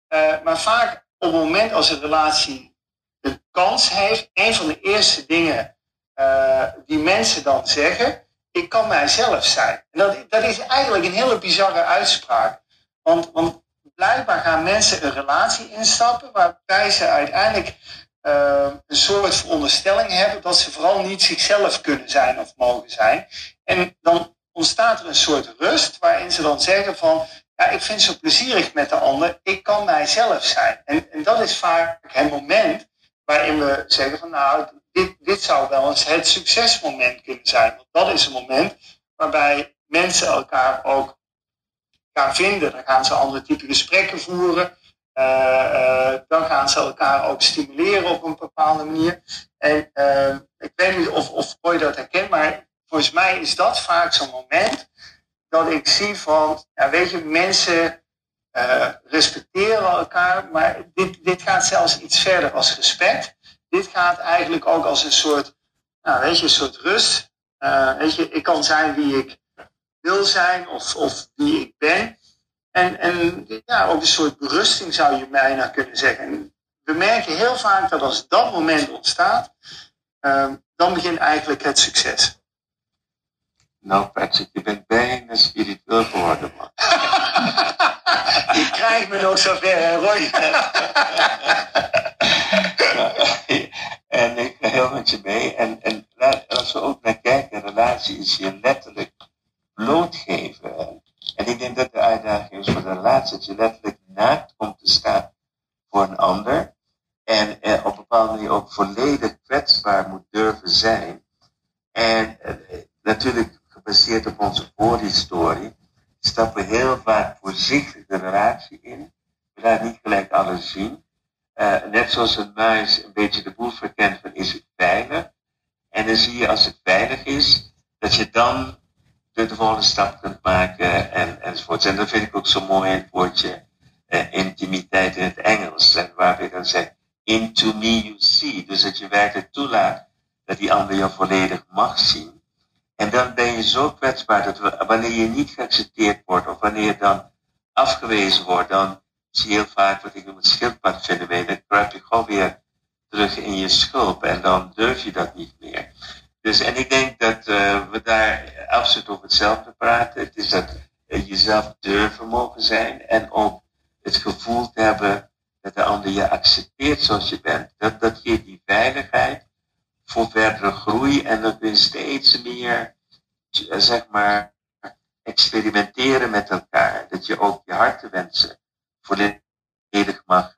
Uh, maar vaak op het moment als een relatie een kans heeft, een van de eerste dingen die mensen dan zeggen, ik kan mijzelf zijn. En dat, dat is eigenlijk een hele bizarre uitspraak. Want, want blijkbaar gaan mensen een relatie instappen waarbij ze uiteindelijk uh, een soort veronderstelling hebben dat ze vooral niet zichzelf kunnen zijn of mogen zijn. En dan ontstaat er een soort rust waarin ze dan zeggen van, ja, ik vind zo plezierig met de ander, ik kan mijzelf zijn. En, en dat is vaak het moment waarin we zeggen van, nou, dit, dit zou wel eens het succesmoment kunnen zijn. Want dat is een moment waarbij mensen elkaar ook gaan vinden. Dan gaan ze andere type gesprekken voeren. Uh, uh, dan gaan ze elkaar ook stimuleren op een bepaalde manier. En uh, ik weet niet of, of je dat herkent, maar volgens mij is dat vaak zo'n moment dat ik zie van, ja, weet je, mensen respecteren elkaar, maar dit, dit gaat zelfs iets verder als respect. Dit gaat eigenlijk ook als een soort, nou, weet je, een soort rust. weet je, ik kan zijn wie ik wil zijn of, of wie ik ben. En, en ja, ook een soort berusting zou je bijna kunnen zeggen. we merken heel vaak dat als dat moment ontstaat, uh, dan begint eigenlijk het succes. Nou Patrick, je bent bijna spiritueel geworden man. <laughs> je krijgt me nog zover, Roy. <laughs> en ik ga heel met je mee. En, en als we ook naar kijken, relatie is je letterlijk blootgeven. En ik denk dat de uitdaging is voor de relatie dat je letterlijk naakt komt te staan voor een ander. En eh, op een bepaalde manier ook volledig kwetsbaar moet durven zijn. En eh, natuurlijk gebaseerd op onze voorhistorie, stappen we heel vaak voorzichtig de relatie in. We laten niet gelijk alles zien. Uh, net zoals een muis een beetje de boel verkent van is het veilig. En dan zie je als het veilig is, dat je dan de volgende stap kunt maken en, enzovoorts. En dat vind ik ook zo mooi het woordje uh, intimiteit in het Engels. En waar we dan zeggen, into me you see. Dus dat je werkelijk toelaat dat die ander je volledig mag zien. En dan ben je zo kwetsbaar dat wanneer je niet geaccepteerd wordt of wanneer je dan afgewezen wordt, dan zie je heel vaak wat ik noem het schildpadfenomeen. Dan kruip je gewoon weer terug in je schulp en dan durf je dat niet meer. Dus, en ik denk dat uh, we daar absoluut over hetzelfde praten. Het is dat uh, jezelf durven mogen zijn en ook het gevoel te hebben dat de ander je accepteert zoals je bent. Dat, dat geeft die veiligheid voor verdere groei en dat we steeds meer, uh, zeg maar, experimenteren met elkaar. Dat je ook je hartenwensen volledig mag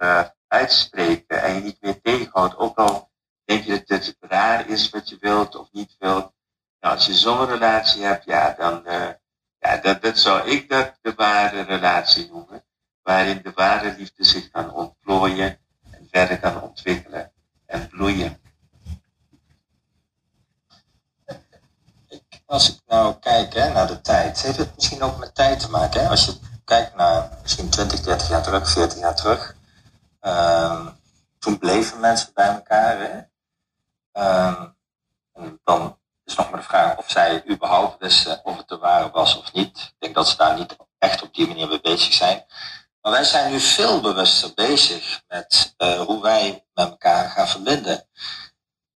uitspreken en je niet meer tegenhoudt. Ook al Denk je dat het raar is wat je wilt of niet wilt? Nou, als je zo'n relatie hebt, ja, dan, uh, ja, dat, dat zou ik dat de ware relatie noemen. Waarin de ware liefde zich kan ontplooien en verder kan ontwikkelen en bloeien. als ik nou kijk hè, naar de tijd, heeft het misschien ook met tijd te maken. Hè? Als je kijkt naar misschien 20, 30 jaar terug, 40 jaar terug. Ehm, toen bleven mensen bij elkaar. Hè? Ehm, en dan is nog maar de vraag of zij überhaupt wisten of het de ware was of niet. Ik denk dat ze daar niet echt op die manier mee bezig zijn. Maar wij zijn nu veel bewuster bezig met uh, hoe wij met elkaar gaan verbinden.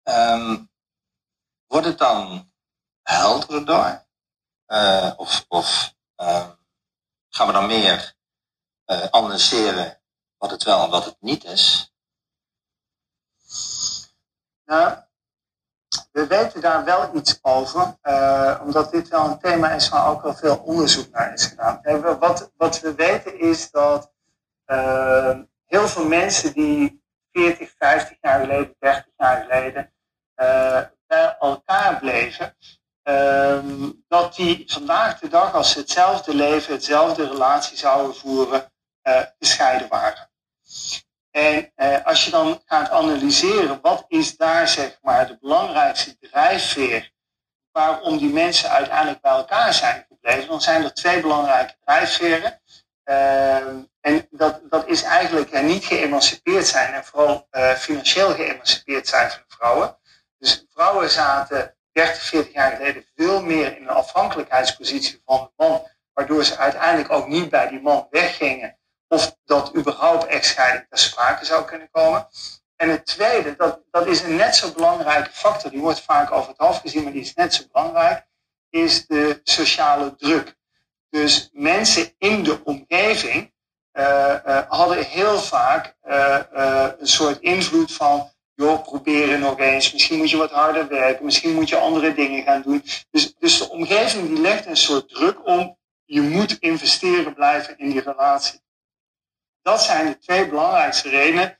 Um, wordt het dan helderder door? Of of uh, gaan we dan meer analyseren wat het wel en wat het niet is? Nou, we weten daar wel iets over, uh, omdat dit wel een thema is waar ook wel veel onderzoek naar is gedaan. En wat, wat we weten is dat uh, heel veel mensen die 40, 50 jaar geleden, 30 jaar geleden uh, bij elkaar bleven, ehm, dat die vandaag de dag, als ze hetzelfde leven, hetzelfde relatie zouden voeren, gescheiden waren. En eh, als je dan gaat analyseren, wat is daar zeg maar de belangrijkste drijfveer waarom die mensen uiteindelijk bij elkaar zijn gebleven, dan zijn er twee belangrijke drijfveren. Uh, en dat, dat is eigenlijk uh, niet geëmancipeerd zijn en vooral uh, financieel geëmancipeerd zijn van vrouwen. Dus vrouwen zaten 30, 40 jaar geleden veel meer in een afhankelijkheidspositie van de man, waardoor ze uiteindelijk ook niet bij die man weggingen of dat überhaupt echtscheiding ter sprake zou kunnen komen. En het tweede, dat, dat is een net zo belangrijke factor, die wordt vaak over het hoofd gezien, maar die is net zo belangrijk, is de sociale druk. Dus mensen in de omgeving uh, uh, hadden heel vaak uh, een soort invloed van, joh, proberen nog eens, misschien moet je wat harder werken, misschien moet je andere dingen gaan doen. Dus, dus de omgeving die legt een soort druk om, je moet investeren blijven in die relatie. Dat zijn de twee belangrijkste redenen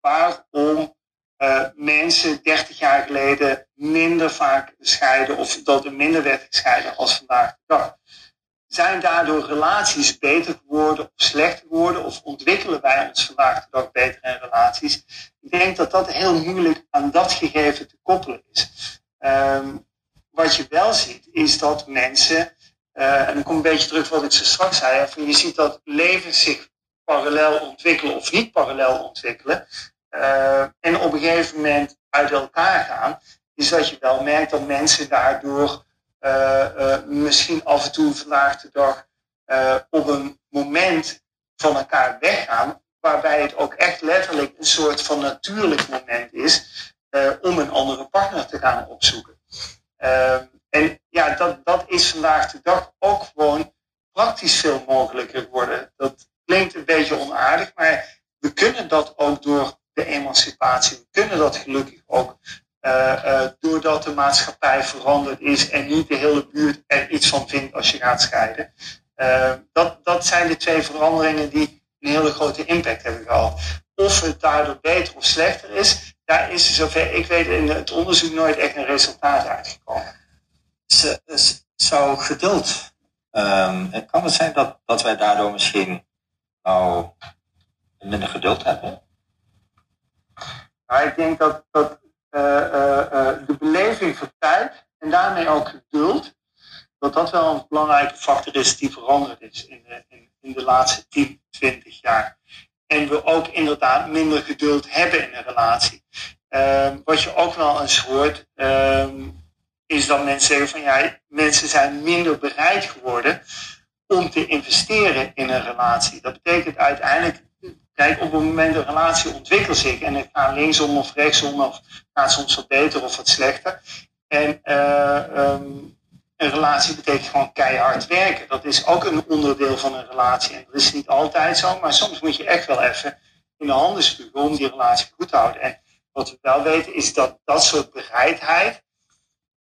waarom uh, mensen 30 jaar geleden minder vaak scheiden of dat er minder werd gescheiden als vandaag de dag. Zijn daardoor relaties beter geworden of slechter geworden of ontwikkelen wij ons vandaag de dag beter in relaties? Ik denk dat dat heel moeilijk aan dat gegeven te koppelen is. Um, wat je wel ziet is dat mensen, uh, en dan kom een beetje terug wat ik zo straks zei, je ziet dat levens zich parallel ontwikkelen of niet parallel ontwikkelen. Uh, en op een gegeven moment uit elkaar gaan, is dat je wel merkt dat mensen daardoor uh, uh, misschien af en toe vandaag de dag op een moment van elkaar weggaan, waarbij het ook echt letterlijk een soort van natuurlijk moment is om een andere partner te gaan opzoeken. en ja, dat, dat is vandaag de dag ook gewoon praktisch veel mogelijker geworden. Dat, klinkt een beetje onaardig, maar we kunnen dat ook door de emancipatie. We kunnen dat gelukkig ook uh, uh, doordat de maatschappij veranderd is en niet de hele buurt er iets van vindt als je gaat scheiden. Uh, dat, dat zijn de twee veranderingen die een hele grote impact hebben gehad. Of het daardoor beter of slechter is, daar is zover ik weet in het onderzoek nooit echt een resultaat uitgekomen. Zo geduld. Um, kan het zijn dat, dat wij daardoor misschien nou minder geduld hebben? Nou, ik denk dat, uh, uh, uh, de beleving van tijd en daarmee ook geduld, dat dat wel een belangrijke factor is die veranderd is in de, in, in de laatste 10, 20 jaar. En we ook inderdaad minder geduld hebben in een relatie. Ehm, wat je ook wel eens hoort, ehm, is dat mensen zeggen van ja, mensen zijn minder bereid geworden om te investeren in een relatie. Dat betekent uiteindelijk, kijk, op het moment een relatie ontwikkelt zich en het gaat linksom of rechtsom of gaat soms wat beter of wat slechter. En uh, um, een relatie betekent gewoon keihard werken. Dat is ook een onderdeel van een relatie. En dat is niet altijd zo, maar soms moet je echt wel even in de handen spugen om die relatie goed te houden. En wat we wel weten is dat dat soort bereidheid,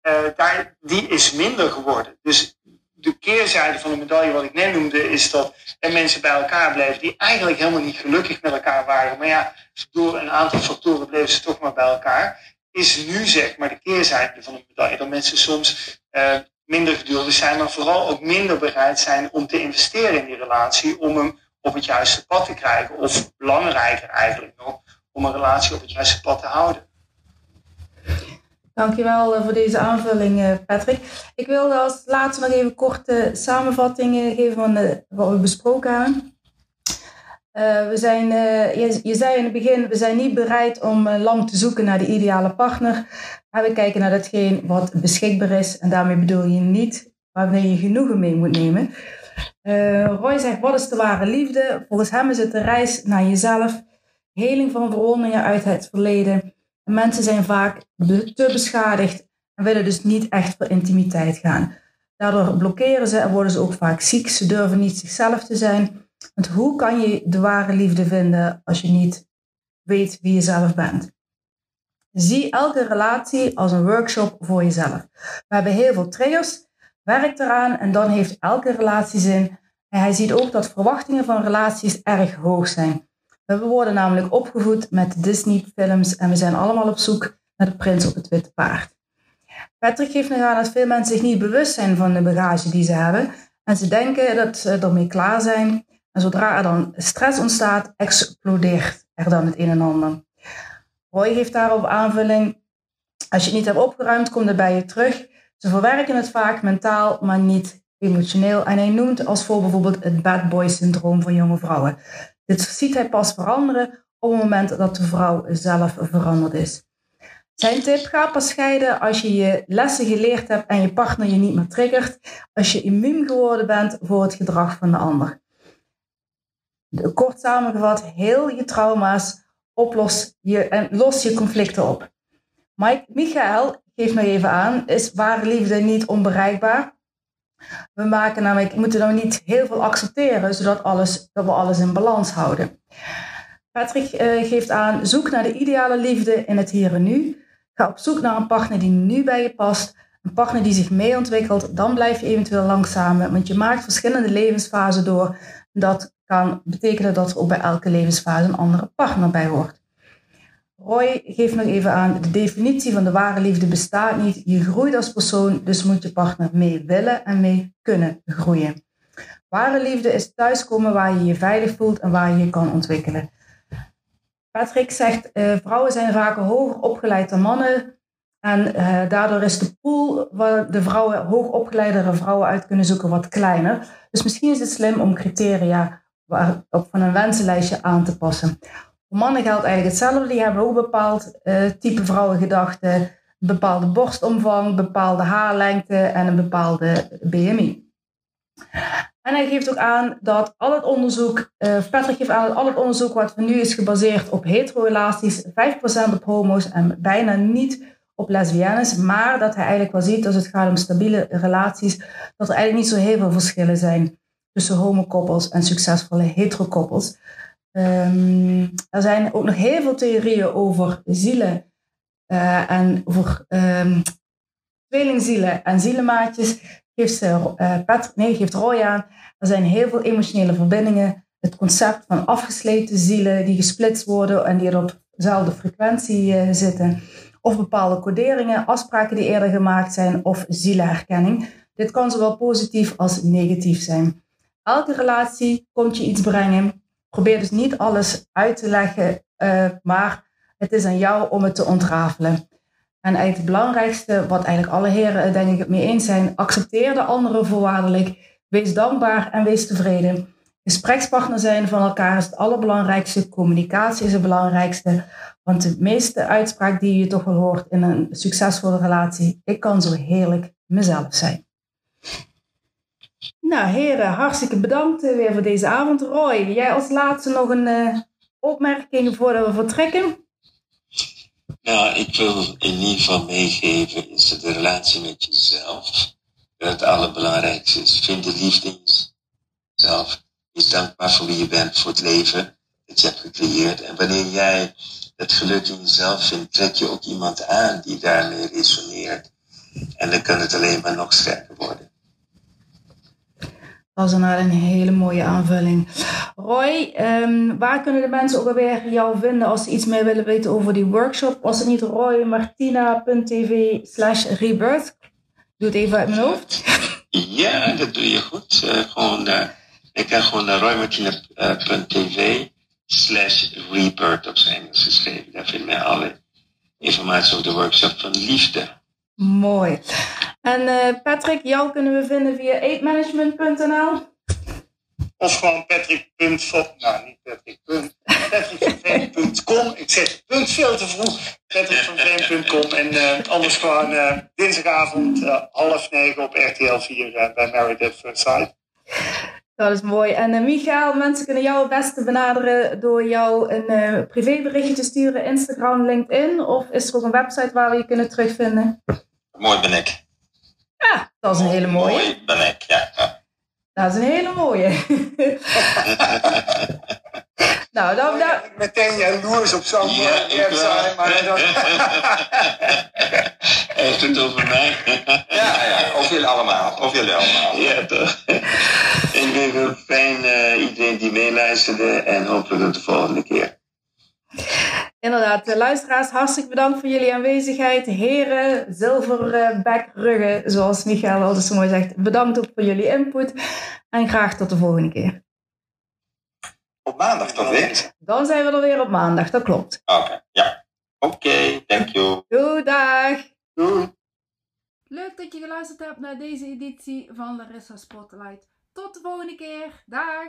uh, daar, die is minder geworden. Dus de keerzijde van de medaille, wat ik net noemde, is dat er mensen bij elkaar bleven die eigenlijk helemaal niet gelukkig met elkaar waren. Maar ja, door een aantal factoren bleven ze toch maar bij elkaar. Is nu zeg maar de keerzijde van de medaille. Dat mensen soms uh, minder geduldig zijn, maar vooral ook minder bereid zijn om te investeren in die relatie. Om hem op het juiste pad te krijgen. Of belangrijker eigenlijk nog, om een relatie op het juiste pad te houden. Dankjewel voor deze aanvulling, Patrick. Ik wilde als laatste nog even korte samenvattingen geven van wat we besproken hebben. We zijn, je, je, zei in het begin, we zijn niet bereid om lang te zoeken naar de ideale partner. Maar we kijken naar datgene wat beschikbaar is. En daarmee bedoel je niet waarmee je genoegen mee moet nemen. Roy zegt, wat is de ware liefde? Volgens hem is het de reis naar jezelf. Heling van verwondingen uit het verleden. En mensen zijn vaak te beschadigd en willen dus niet echt voor intimiteit gaan. Daardoor blokkeren ze en worden ze ook vaak ziek. Ze durven niet zichzelf te zijn. Want hoe kan je de ware liefde vinden als je niet weet wie je zelf bent? Zie elke relatie als een workshop voor jezelf. We hebben heel veel triggers, werk eraan en dan heeft elke relatie zin. Hij ziet ook dat verwachtingen van relaties erg hoog zijn. We worden namelijk opgevoed met Disney-films en we zijn allemaal op zoek naar de prins op het witte paard. Patrick geeft nog aan dat veel mensen zich niet bewust zijn van de bagage die ze hebben en ze denken dat ze ermee klaar zijn en zodra er dan stress ontstaat, explodeert er dan het een en ander. Roy geeft daarop aanvulling. Als je het niet hebt opgeruimd, komt het bij je terug. Ze verwerken het vaak mentaal, maar niet emotioneel. En hij noemt als voorbeeld bijvoorbeeld het bad boy syndroom van jonge vrouwen. Dit ziet hij pas veranderen op het moment dat de vrouw zelf veranderd is. Zijn tip, ga pas scheiden als je je lessen geleerd hebt en je partner je niet meer triggert. Als je immuun geworden bent voor het gedrag van de ander kort samengevat, heel je trauma's oplos je, en los je conflicten op. Mike, Michael geeft nog even aan, is ware liefde niet onbereikbaar? We maken namelijk, moeten dan niet heel veel accepteren, zodat alles, dat we alles in balans houden. Patrick uh, geeft aan, zoek naar de ideale liefde in het hier en nu. Ga op zoek naar een partner die nu bij je past. Een partner die zich mee ontwikkelt. Dan blijf je eventueel langzamer, want je maakt verschillende levensfasen door. Dat kan betekenen dat er ook bij elke levensfase een andere partner bij hoort. Roy geeft nog even aan, de definitie van de ware liefde bestaat niet. Je groeit als persoon, dus moet je partner mee willen en mee kunnen groeien. Ware liefde is thuiskomen waar je je veilig voelt en waar je je kan ontwikkelen. Patrick zegt, uh, vrouwen zijn vaak hoger opgeleid dan mannen. En uh, daardoor is de pool waar de vrouwen, hoogopgeleidere vrouwen uit kunnen zoeken wat kleiner. Dus misschien is het slim om criteria van een wensenlijstje aan te passen. Mannen geldt eigenlijk hetzelfde. Die hebben ook bepaald uh, type vrouwengedachten, een bepaalde borstomvang, bepaalde haarlengte en een bepaalde BMI. En hij geeft ook aan dat al het onderzoek, uh, Patrick geeft aan dat al het onderzoek wat nu is gebaseerd op hetero-relaties, 5% op homo's en bijna niet op lesbiennes, maar dat hij eigenlijk wel ziet als het gaat om stabiele relaties, dat er eigenlijk niet zo heel veel verschillen zijn tussen homokoppels en succesvolle heterokoppels. Um, er zijn ook nog heel veel theorieën over zielen uh, en over um, tweelingzielen en zielenmaatjes. Geeft, ze, uh, Patrick, nee, geeft Roy aan. Er zijn heel veel emotionele verbindingen. Het concept van afgesleten zielen die gesplitst worden en die op dezelfde frequentie uh, zitten. Of bepaalde coderingen, afspraken die eerder gemaakt zijn of zielenherkenning. Dit kan zowel positief als negatief zijn. Elke relatie komt je iets brengen. Probeer dus niet alles uit te leggen, uh, maar het is aan jou om het te ontrafelen. En het belangrijkste, wat eigenlijk alle heren denk ik het mee eens zijn, accepteer de anderen voorwaardelijk. Wees dankbaar en wees tevreden. Gesprekspartner zijn van elkaar is het allerbelangrijkste. Communicatie is het belangrijkste. Want de meeste uitspraak die je toch wel hoort in een succesvolle relatie, ik kan zo heerlijk mezelf zijn. Nou, heren, hartstikke bedankt eh, weer voor deze avond. Roy, jij als laatste nog een uh, opmerking voordat we vertrekken? Nou, ik wil in ieder geval meegeven is de relatie met jezelf. Dat het allerbelangrijkste is. Vind de liefde in jezelf. Dankbaar voor wie je bent, voor het leven dat je hebt gecreëerd. En wanneer jij het geluk in jezelf vindt, trek je ook iemand aan die daarmee resoneert. En dan kan het alleen maar nog sterker worden. Dat is een hele mooie aanvulling. Roy, um, waar kunnen de mensen ook alweer jou vinden als ze iets meer willen weten over die workshop? Was het niet roymartina.tv slash rebirth? Doe het even uit mijn hoofd. Ja, dat doe je goed. Uh, gewoon, uh, ik kan gewoon naar roymartina.tv slash rebirth op zijn Engels geschreven. Daar vinden mij alle informatie over de workshop van liefde. Mooi. En eh, Patrick, jou kunnen we vinden via eetmanagement.nl. Of gewoon Patrick. Nou, niet <laughs> Patrick. Ik zeg punt veel te vroeg. PatrickVanVeen.com. En uh, anders gewoon uh, dinsdagavond half negen op RTL 4 bij Married at First Sight. Dat is mooi. En uh, Michael, mensen kunnen jou het beste benaderen door jou een uh, privéberichtje te sturen, Instagram, LinkedIn. Of is er ook een website waar we je kunnen terugvinden? Mooi ben ik. Ja, dat is een hele mooie. Mooi ben ik, ja. Dat is een hele mooie. <laughs> <laughs> nou, dan... dan... Meteen jaloers op zo'n Ja, ik website. Maar <laughs> dat... <laughs> Heeft het over mij? Ja, ja, of jullie allemaal. Of jullie allemaal. Ja, toch? Ik vind het fijn uh, iedereen die meeluisterde en hopelijk tot de volgende keer. Inderdaad, de luisteraars, hartstikke bedankt voor jullie aanwezigheid. Heren, zilverbackruggen, zoals Michael altijd zo mooi zegt. Bedankt ook voor jullie input. En graag tot de volgende keer. Op maandag toch weer? Dan zijn we er weer op maandag, dat klopt. Oké, okay, ja. Oké, okay, thank you. Doei, dag. Doei. Leuk dat je geluisterd hebt naar deze editie van Larissa Spotlight. Tot de volgende keer. Dag.